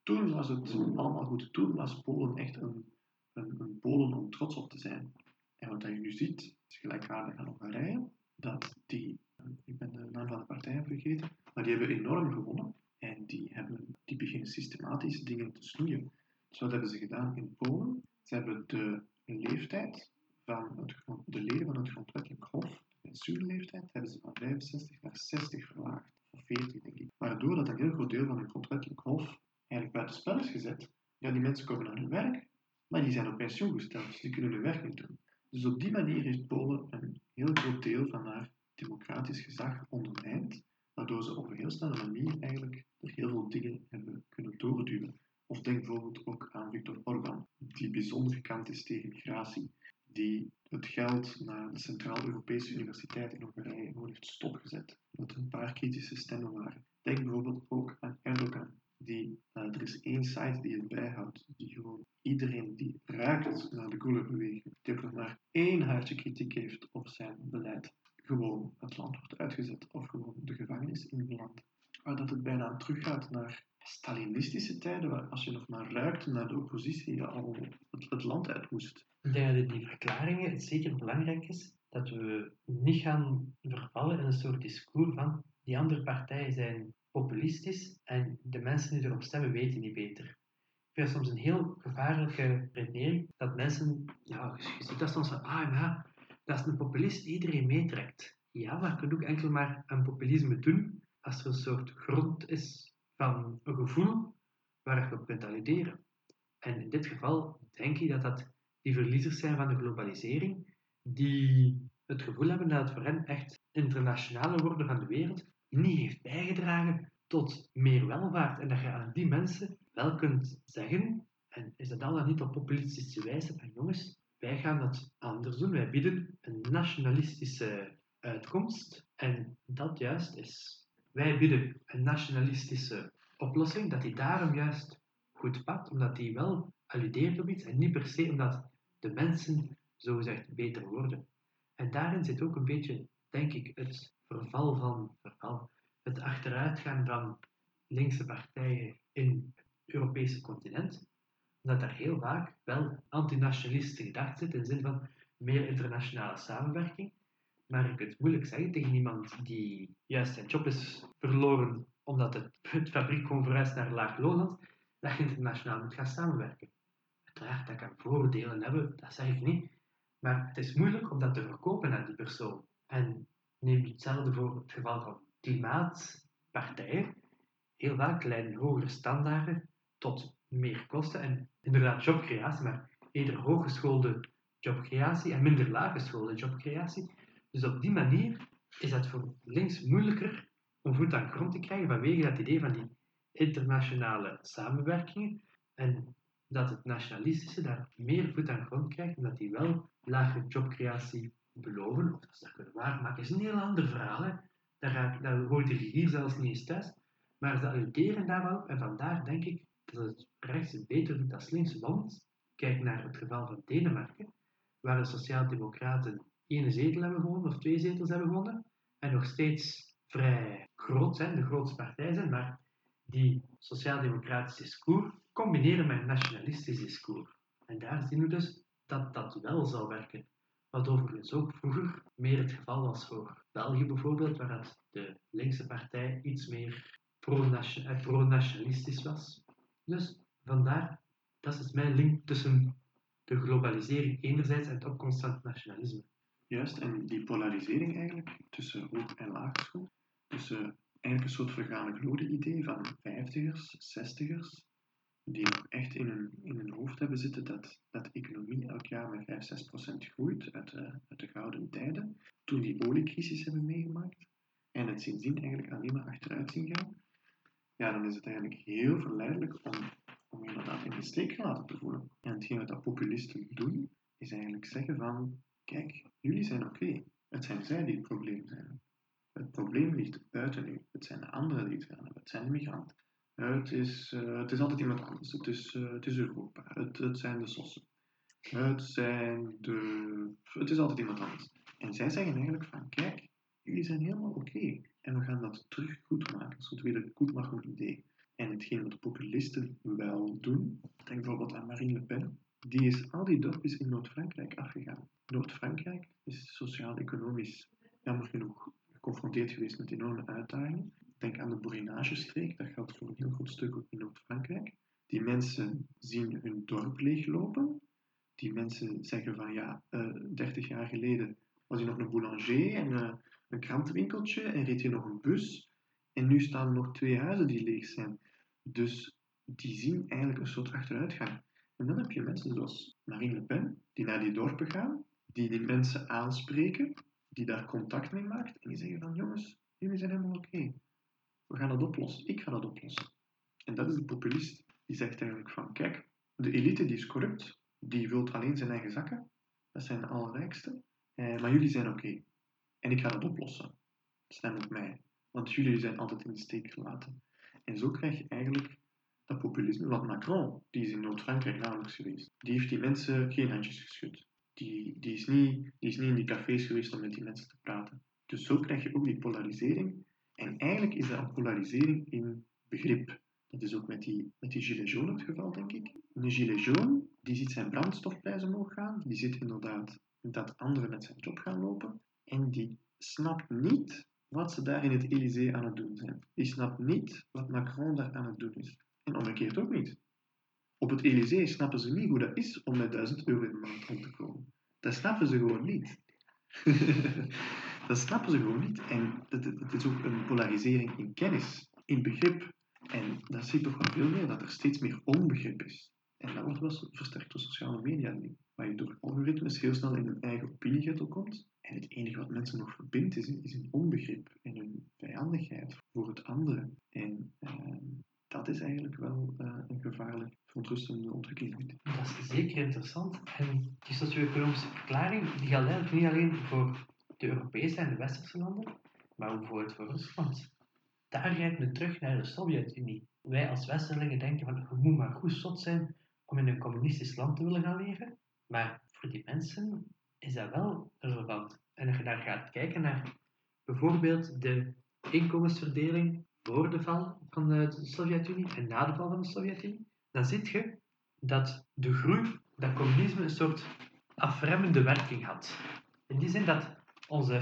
Toen was het allemaal goed. Toen was Polen echt een, een, een Polen om trots op te zijn. En wat je nu ziet, is gelijkaardig aan Hongarije, dat die, ik ben de naam van de partij vergeten, maar die hebben enorm gewonnen. En die, hebben, die beginnen systematisch dingen te snoeien. Dus wat hebben ze gedaan in Polen? Ze hebben de leeftijd van het, de leden van het grondwettelijk hof pensioenleeftijd hebben ze van 65 naar 60 verlaagd. Of 40, denk ik. Waardoor dat een heel groot deel van het grondwettelijk hof eigenlijk buiten spel is gezet. ja, die mensen komen naar hun werk, maar die zijn op pensioen gesteld, dus die kunnen hun werk niet doen. Dus op die manier heeft Polen een heel groot deel van haar democratisch gezag ondermijnd, waardoor ze op een heel snelle manier eigenlijk er heel veel dingen hebben kunnen doorduwen. Of denk bijvoorbeeld ook aan Viktor Orbán, die bijzonder gekant is tegen migratie, die het geld naar de Centraal-Europese Universiteit in Hongarije gewoon heeft stopgezet, omdat er een paar kritische stemmen waren. Denk bijvoorbeeld ook aan Erdogan, die, uh, er is één site die het bijhoudt, die gewoon iedereen die ruikt naar de Gulen-beweging, die ook nog maar één haartje kritiek heeft op zijn beleid, gewoon het land wordt uitgezet of gewoon de gevangenis ingeland. Maar dat het bijna teruggaat naar Stalinistische tijden, waar als je nog maar ruikte naar de oppositie, je al het, land uit moest. Ik denk dat die verklaringen het zeker belangrijk is dat we niet gaan vervallen in een soort discours van die andere partijen zijn populistisch en de mensen die erop stemmen weten niet beter. Ik vind soms een heel gevaarlijke redenering dat mensen, ja, je ziet dat soms van, ah ja, dat is een populist die iedereen meetrekt. Ja, maar je kunt ook enkel maar een populisme doen als er een soort grond is van een gevoel waar je op kunt alluderen. En in dit geval denk ik dat dat die verliezers zijn van de globalisering, die het gevoel hebben dat het voor hen echt internationale worden van de wereld niet heeft bijgedragen tot meer welvaart. En dat je aan die mensen wel kunt zeggen, en is dat dan niet op populistische wijze, van jongens, wij gaan dat anders doen. Wij bieden een nationalistische uitkomst. En dat juist is. Wij bieden een nationalistische oplossing, dat die daarom juist goed pakt, omdat die wel alludeert op iets en niet per se omdat de mensen zogezegd beter worden. En daarin zit ook een beetje, denk ik, het verval van verval, het achteruitgaan van linkse partijen in het Europese continent, omdat daar heel vaak wel antinationalistische gedachten zit in de zin van meer internationale samenwerking. Maar je kunt moeilijk zeggen tegen iemand die juist zijn job is verloren omdat het, fabriek gewoon verhuist naar laag loonland, dat je internationaal moet gaan samenwerken. Uiteraard, dat kan voordelen hebben, dat zeg ik niet. Maar het is moeilijk om dat te verkopen aan die persoon. En neem hetzelfde voor het geval van klimaatpartijen. Heel vaak leiden hogere standaarden tot meer kosten en inderdaad jobcreatie, maar eerder hooggeschoolde jobcreatie en minder laaggeschoolde jobcreatie. Dus op die manier is het voor links moeilijker om voet aan grond te krijgen vanwege dat idee van die internationale samenwerkingen en dat het nationalistische daar meer voet aan grond krijgt omdat die wel lage jobcreatie beloven, of dat ze dat kunnen waarmaken, is een heel ander verhaal. Hè. Daar, daar hoort de hier zelfs niet eens thuis. Maar ze alluderen daar wel, en vandaar denk ik dat het rechts beter doet als links, want kijk naar het geval van Denemarken, waar de Sociaaldemocraten één zetel hebben gewonnen, of twee zetels hebben gewonnen, en nog steeds vrij groot zijn, de grootste partij zijn, maar die sociaal-democratische discours combineren met een nationalistisch discours. En daar zien we dus dat dat wel zal werken. Wat overigens ook vroeger meer het geval was voor België bijvoorbeeld, waar de linkse partij iets meer eh, pro-nationalistisch was. Dus vandaar, dat is mijn link tussen de globalisering enerzijds en het opkomst van nationalisme. Juist, en die polarisering eigenlijk tussen hoog en laagschool, tussen eigenlijk een soort vergane glorie idee van vijftigers, zestigers, die nog echt in hun, in hun hoofd hebben zitten dat, dat de economie elk jaar met 5, 6 procent groeit uit de, uit de gouden tijden, toen die oliecrisis hebben meegemaakt, en het sindsdien eigenlijk alleen maar achteruit zien gaan, ja, dan is het eigenlijk heel verleidelijk om, om inderdaad in de steek gelaten te voelen. En hetgeen wat dat populisten doen, is eigenlijk zeggen van, kijk, jullie zijn oké, het zijn zij die het probleem zijn. Het probleem ligt buiten u. Het zijn de anderen die het hebben. Het zijn de migranten. Het is, uh, het is altijd iemand anders. Het is, uh, het is Europa. Het, het zijn de sossen. Het zijn de... Het is altijd iemand anders. En zij zeggen eigenlijk van, kijk, jullie zijn helemaal oké. En we gaan dat terug goed maken. Een soort weer goed maken idee. En hetgeen wat de populisten wel doen, denk bijvoorbeeld aan Marine Le Pen, die is al die dorpjes in Noord-Frankrijk afgegaan. Noord-Frankrijk is sociaal-economisch, jammer genoeg, geconfronteerd geweest met enorme uitdagingen. Denk aan de Borinage-streek, dat geldt voor een heel groot stuk ook in Noord-Frankrijk. Die mensen zien hun dorp leeglopen. Die mensen zeggen van ja, uh, eh, 30 jaar geleden was hier nog een boulanger en uh, een krantenwinkeltje en reed hier nog een bus. En nu staan er nog twee huizen die leeg zijn. Dus die zien eigenlijk een soort achteruitgang. En dan heb je mensen zoals Marine Le Pen, die naar die dorpen gaan, die die mensen aanspreken, die daar contact mee maakt en die zeggen van jongens, jullie zijn helemaal oké. We gaan dat oplossen. Ik ga dat oplossen. En dat is de populist. Die zegt eigenlijk van kijk, de elite die is corrupt, die vult alleen zijn eigen zakken. Dat zijn de allerrijkste. Eh, maar jullie zijn oké. En ik ga dat oplossen. Stem op mij. Want jullie zijn altijd in de steek gelaten. En zo krijg je eigenlijk dat populisme. Want Macron, die is in Noord-Frankrijk namelijk geweest, die heeft die mensen geen handjes geschud. Die, die, is niet, die is niet in die cafés geweest om met die mensen te praten. Dus zo krijg je ook die polarisering. En eigenlijk is dat een polarisering in begrip. Dat is ook met die, met die gilet jaune het geval, denk ik. Een gilet jaune, die ziet zijn brandstofprijs omhoog gaan. Die ziet inderdaad dat anderen met zijn job gaan lopen. En die snapt niet wat ze daar in het Elysée aan het doen zijn. Die snapt niet wat Macron daar aan het doen is. En omgekeerd ook niet. Op het Elysée snappen ze niet hoe dat is om met 1000 euro in de maand rond te komen. Dat snappen ze gewoon niet. [laughs] dat snappen ze gewoon niet. En het, is ook een polarisering in kennis, in begrip. En dat zie je toch wel veel meer, dat er steeds meer onbegrip is. En dat wordt wel versterkt door sociale media. Waar je door algoritmes heel snel in een eigen opiniegetel komt. En het enige wat mensen nog verbindt is, een onbegrip en een vijandigheid voor het andere. En uh, dat is eigenlijk wel uh, een gevaarlijk verontrustende ontwikkeling. Dat is zeker interessant. En die socio-economische verklaring die geldt niet alleen voor de Europese en de Westerse landen, maar ook bijvoorbeeld voor Rusland. Daar rijdt nu terug naar de Sovjet-Unie. Wij als Westerlingen denken van, je moet maar goed zot zijn om in een communistisch land te willen gaan leven. Maar voor die mensen is dat wel relevant. En als je daar gaat kijken naar bijvoorbeeld de inkomensverdeling voor de val van de Sovjet-Unie en na de val van de Sovjet-Unie, dan zie je dat de groei, dat communisme een soort afremmende werking had. In die zin dat onze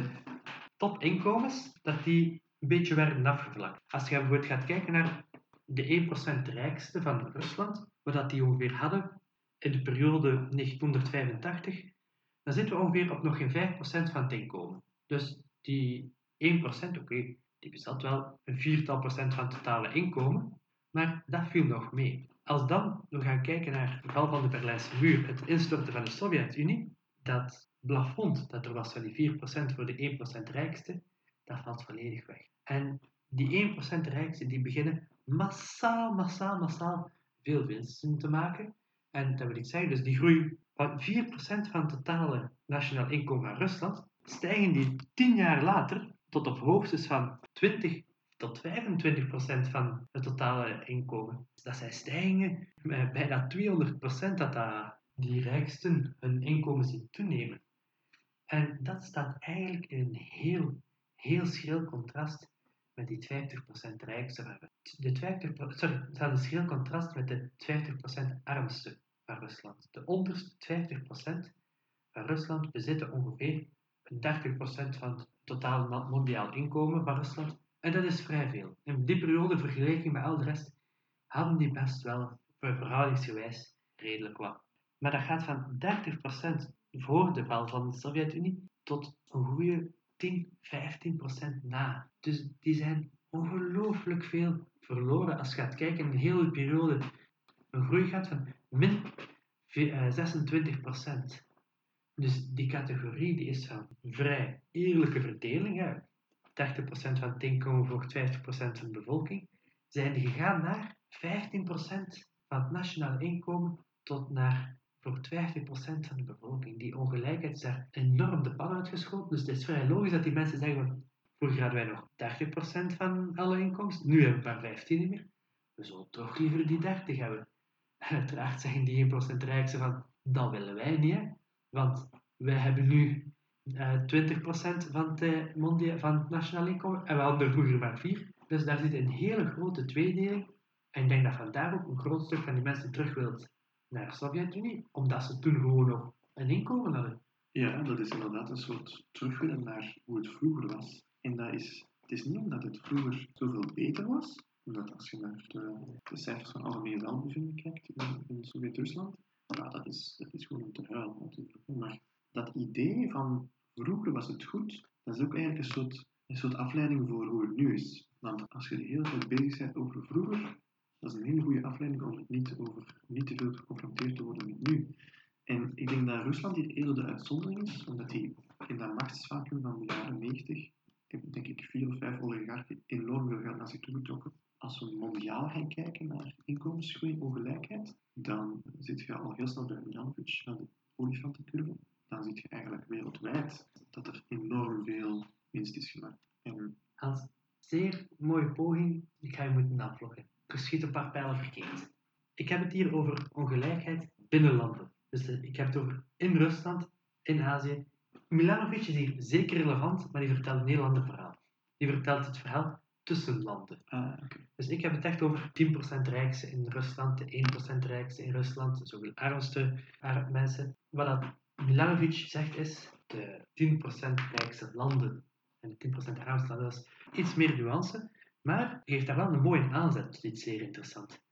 topinkomens, dat die een beetje werden afgevlakt. Als je bijvoorbeeld gaat kijken naar de 1% rijkste van Rusland, wat dat die ongeveer hadden in de periode 1985, dan zitten we ongeveer op nog geen 5% van het inkomen. Dus die 1%, oké, die bezat wel een viertal procent van het totale inkomen, maar dat viel nog mee. Als dan we gaan kijken naar de val van de Berlijnse muur, het instorten van de Sovjet-Unie, dat plafond dat er was van die 4% voor de 1% rijkste, dat valt volledig weg. En die 1% rijkste die beginnen massaal, massaal, massaal veel winsten te maken. En dat wil ik zeggen, dus die groei van 4% van het totale nationaal inkomen van Rusland, stijgen die 10 jaar later tot op hoogtes van 20 tot 25 procent van het totale inkomen. Dat zijn stijgingen met bijna 200 procent dat, die rijksten hun inkomen zien toenemen. En dat staat eigenlijk in een heel, heel schril contrast met die 50% rijkste. De 50, sorry, staat een schril contrast met de 50% armste van Rusland. De onderste 50% van Rusland bezitten ongeveer 30% van het totaal mondiaal inkomen van Rusland. En dat is vrij veel. In die periode, vergeleken met al de rest, hadden die best wel verhoudingsgewijs redelijk wat. Maar dat gaat van 30% voor de val van de Sovjet-Unie tot een goede 10, 15% na. Dus die zijn ongelooflijk veel verloren als je gaat kijken de hele periode. Een groei gaat van min 26%. Dus die categorie die is van vrij eerlijke verdeling. Hè. 30% van het inkomen voor 50% van de bevolking. Zijn die gegaan naar 15% van het nationale inkomen tot naar voor 50% van de bevolking. Die ongelijkheid is daar enorm de pan uitgeschoten. Dus het is vrij logisch dat die mensen zeggen: vroeger hadden wij nog 30% van alle inkomsten, nu hebben we maar 15 meer. We zullen toch liever die 30 hebben. En [laughs] uiteraard zeggen die 1% rijkste van: dat willen wij niet. Hè. Want wij hebben nu uh, eh, 20% van het, van het nationaal inkomen en we hadden er vroeger maar 4. Dus daar zit een hele grote tweedeling. En ik denk dat vandaar ook een groot stuk van die mensen terug wilt naar de Sovjet-Unie, omdat ze toen gewoon nog een inkomen hadden. Ja, dat is inderdaad een soort terug naar hoe het vroeger was. En dat is, het is niet omdat het vroeger zoveel beter was, omdat als je naar de, cijfers van algemene welbevinden kijkt in, in Sovjet-Rusland, ja, dat is, dat is gewoon om te huilen natuurlijk. Maar dat idee van vroeger was het goed, dat is ook eigenlijk een soort, een soort afleiding voor hoe het nu is. Want als je de hele tijd bezig bent over vroeger, dat is een hele goede afleiding om het niet, over, niet te veel geconfronteerd te worden met nu. En ik denk dat Rusland hier eerder de uitzondering is, omdat die in dat machtsvacuum van de jaren 90, heb denk ik vier of vijf oligarchen enorm veel geld naar zich toe getrokken. Als we mondiaal gaan kijken naar inkomensgroei, ongelijkheid, dan zit je al heel snel bij Milanovic, naar de olifantencurve. Dan zie je eigenlijk wereldwijd dat er enorm veel winst is gemaakt. En Hans, zeer mooie poging. Ik ga je moeten afvloggen. Ik schiet een paar pijlen verkeerd. Ik heb het hier over ongelijkheid binnen landen. Dus eh, ik heb het over in Rusland, in Azië. Milanovic is hier zeker relevant, maar die vertelt een heel ander verhaal. Die vertelt het verhaal tussen landen. ah. Dus ik heb het echt over 10% rijkste in Rusland, de 1% rijkste in Rusland, zoveel armste mensen. Wat dat Milanovic zegt is, de 10% rijkste landen en de 10% armste landen, dat is iets meer nuance, maar hij heeft daar wel een mooie aanzet tot iets zeer interessant.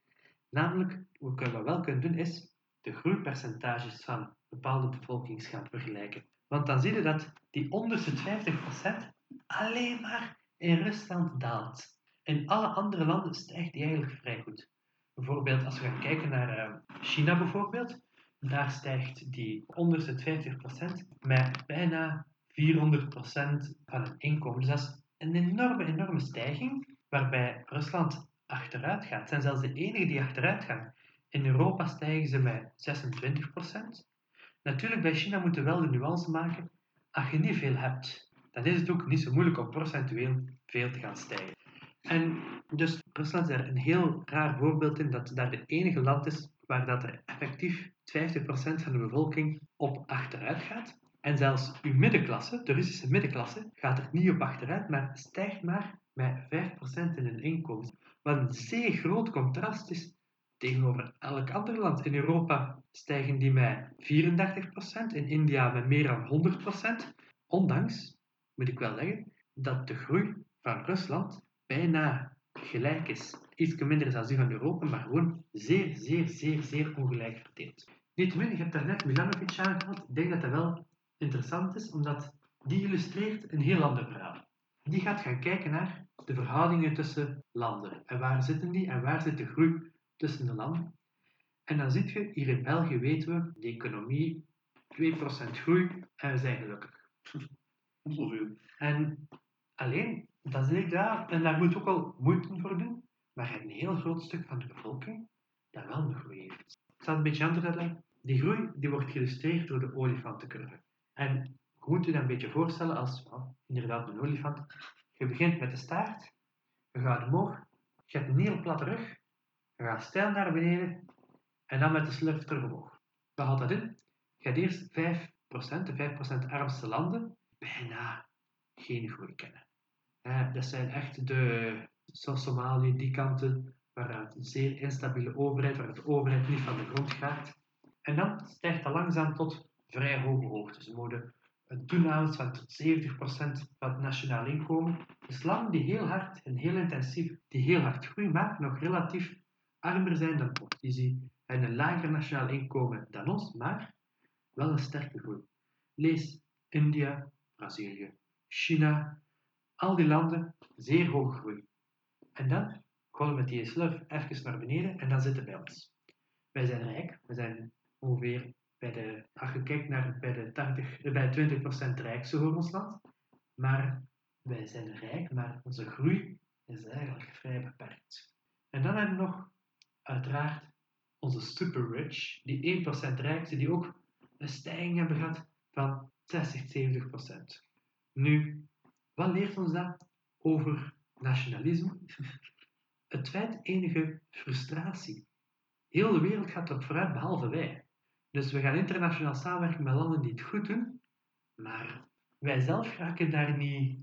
Namelijk, wat we wel kunnen doen is de groeipercentages van bepaalde bevolkings gaan vergelijken. Want dan zie je dat die onderste 50% alleen maar in Rusland daalt. In alle andere landen stijgt die eigenlijk vrij goed. Bijvoorbeeld als we gaan kijken naar eh, China bijvoorbeeld, daar stijgt die onderste 50% met bijna 400% van het inkomen. Dus dat is een enorme, enorme stijging, waarbij Rusland achteruit gaat. Het zijn zelfs de enigen die achteruit gaan. In Europa stijgen ze met 26%. Natuurlijk, bij China moeten we wel de nuance maken. Als je niet veel hebt, dan is het ook niet zo moeilijk om procentueel veel te gaan stijgen. En dus Rusland is er een heel raar voorbeeld in dat daar de enige land is waar dat er effectief 50% van de bevolking op achteruit gaat. En zelfs uw middenklasse, de Russische middenklasse, gaat er niet op achteruit, maar stijgt maar met 5% in hun inkomsten. Wat een zeer groot contrast is tegenover elk ander land. In Europa stijgen die met 34%, in India met meer dan 100%. Ondanks, moet ik wel zeggen, dat de groei van Rusland bijna gelijk is. Iets minder dan die van Europa, maar gewoon zeer, zeer, zeer, zeer ongelijk verdeeld. Niettemin, je hebt daarnet Milanovic aangehaald. Ik denk dat dat wel interessant is, omdat die illustreert een heel ander verhaal. Die gaat gaan kijken naar de verhoudingen tussen landen. En waar zitten die en waar zit de groei tussen de landen? En dan zie je, hier in België weten we, de economie, 2% groei en we zijn gelukkig. Zoveel. En alleen, dat zie ik daar, en daar moet ook al moeite voor doen, maar een heel groot stuk van de bevolking dat wel een groei heeft. Ik zal het een beetje anders uitleggen. Die groei die wordt geïllustreerd door de olifantencurve. En je moet je dat een beetje voorstellen als inderdaad een olifant. Je begint met de staart, je gaat omhoog, je hebt een heel platte rug, je gaat stijl naar beneden en dan met de slurf terug omhoog. Wat houdt dat in? Je hebt eerst 5%, de 5% armste landen, bijna geen groei kennen. Dat zijn echt de, zoals Somalië, die kanten, waar een zeer instabiele overheid, waar de overheid niet van de grond gaat. En dan stijgt dat langzaam tot vrij hoge hoogtes. Ze moeten een toename van tot 70% van het nationaal inkomen. Dus landen die heel hard en heel intensief, die heel hard groeien, maar nog relatief armer zijn dan ons. Die hebben een lager nationaal inkomen dan ons, maar wel een sterke groei. Lees India, Brazilië, China, al die landen, zeer hoge groei. En dan gewoon met die slurf even naar beneden en dan zitten bij ons. Wij zijn rijk, we zijn ongeveer bij de, als je kijkt naar de, 80, eh, bij de 20% rijkste voor ons land, maar wij zijn rijk, maar onze groei is eigenlijk vrij beperkt. En dan hebben we nog, uiteraard, onze super rich, die 1% rijkste, die ook een stijging hebben gehad van 60, 70%. Nu, wat leert ons dat over nationalisme? [laughs] Het feit enige frustratie. Heel de wereld gaat erop vooruit, behalve wij. Dus we gaan internationaal samenwerken met landen die het goed doen, maar wij zelf raken daar niet,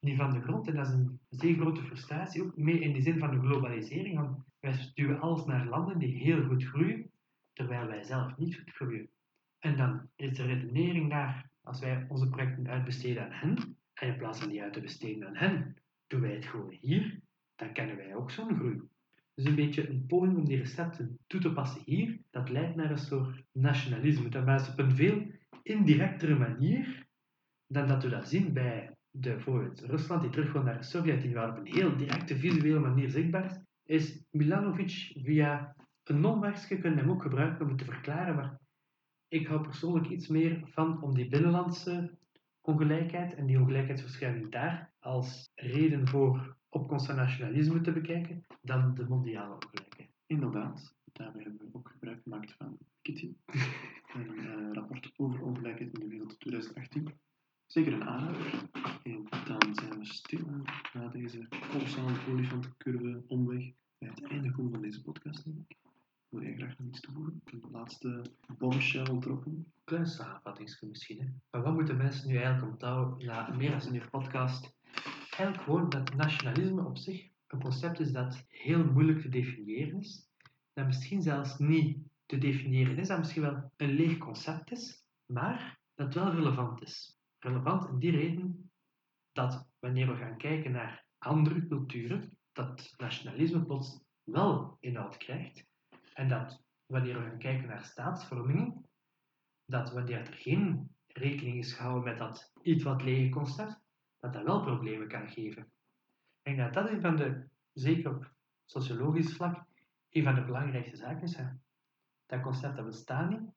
van de grond. En dat is een zeer grote frustratie, ook mee in de zin van de globalisering. Want wij stuwen alles naar landen die heel goed groeien, terwijl wij zelf niet goed groeien. En dan is de redenering naar, als wij onze projecten uitbesteden aan hen, en in plaats van die uit te besteden aan hen, doen wij het gewoon hier, dan kennen wij ook zo'n groei. Dus een beetje een poging om die recepten toe te passen hier, dat leidt naar een soort nationalisme. Dat is op een veel indirectere manier dan dat we dat zien bij de, bijvoorbeeld Rusland, die terugkomt naar de Sovjet-Unie, waar op een heel directe visuele manier zichtbaar is, is Milanovic via een non-werkje kunnen hem ook gebruiken om te verklaren, maar ik hou persoonlijk iets meer van om die binnenlandse ongelijkheid en die ongelijkheidsverschuiving daar als reden voor opkomst nationalisme te bekijken dan de mondiale ongelijkheid. Inderdaad, daarbij hebben we ook gebruik gemaakt van Kitty, [laughs] een uh, rapport over ongelijkheid in de wereld 2018. Zeker een aanrader. En dan zijn we stil na deze kolossale olifantencurve omweg bij het einde komen van deze podcast, denk ik. Wil jij graag nog iets toevoegen? De laatste bombshell droppen? Klein samenvattingsje misschien. Hè. Maar wat moeten mensen nu eigenlijk onthouden na meer dan een uur podcast? Eigenlijk gewoon dat nationalisme op zich een concept is dat heel moeilijk te definiëren is. Dat misschien zelfs niet te definiëren is, dat misschien wel een leeg concept is, maar dat wel relevant is. Relevant in die reden dat wanneer we gaan kijken naar andere culturen, dat nationalisme plots wel inhoud krijgt en dat wanneer we gaan kijken naar staatsvormingen, dat wanneer er geen rekening is gehouden met dat iets wat lege concept, dat dat wel problemen kan geven. Denk dat dat een van de, zeker op sociologisch vlak, een van de belangrijkste zaken is. Dat concept dat bestaat niet,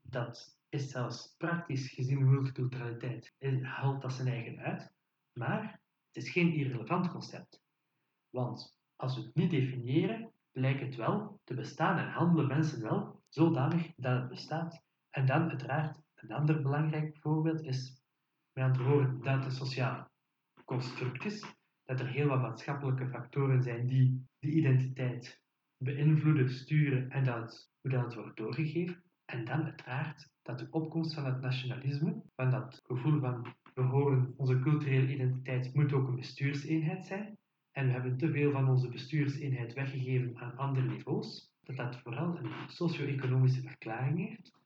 dat is zelfs praktisch gezien multiculturaliteit, haalt dat zijn eigen uit, maar het is geen irrelevant concept. Want als we het niet definiëren, blijkt het wel te bestaan en handelen mensen wel zodanig dat het bestaat. En dan uiteraard, een ander belangrijk voorbeeld is, met andere woorden, dat het een sociaal construct is, dat er heel wat maatschappelijke factoren zijn die die identiteit beïnvloeden, sturen en dat, hoe dat wordt doorgegeven. En dan uiteraard dat de opkomst van het nationalisme, van dat gevoel van we horen, onze culturele identiteit moet ook een bestuurseenheid zijn. En we hebben te veel van onze bestuurseenheid weggegeven aan andere niveaus. Dat dat vooral een socio-economische verklaring heeft,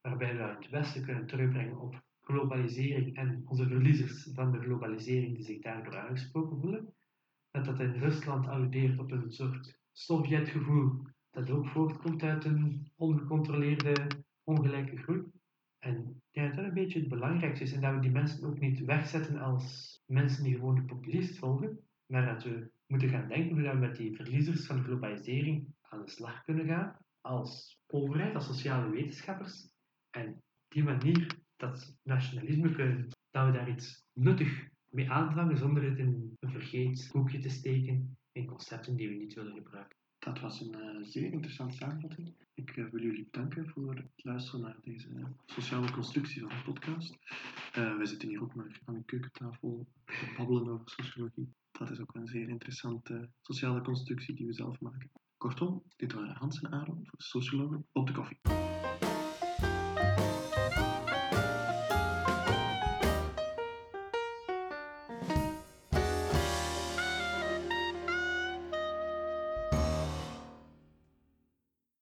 waarbij we het Westen kunnen terugbrengen op globalisering en onze verliezers van de globalisering die zich daardoor aangesproken voelen. Dat dat in Rusland alludeert op een soort Sovjetgevoel dat ook voortkomt uit een ongecontroleerde ongelijke groei. En ik dat dat een beetje het belangrijkste is en dat we die mensen ook niet wegzetten als mensen die gewoon de populist volgen, maar dat we moeten gaan denken hoe we met die verliezers van de globalisering aan de slag kunnen gaan als overheid, als sociale wetenschappers. En op die manier dat nationalisme kunnen, dat we daar iets nuttig mee aanvangen zonder het in een vergeet hoekje te steken in concepten die we niet willen gebruiken. Dat was een uh, zeer interessante samenvatting. Ik uh, wil jullie bedanken voor het luisteren naar deze uh, sociale constructie van de podcast. wij zitten hier ook maar aan de keukentafel te babbelen over sociologie. Dat is ook een zeer interessante sociale constructie die we zelf maken. Kortom, dit waren Hans en Aaron Sociologen op de koffie.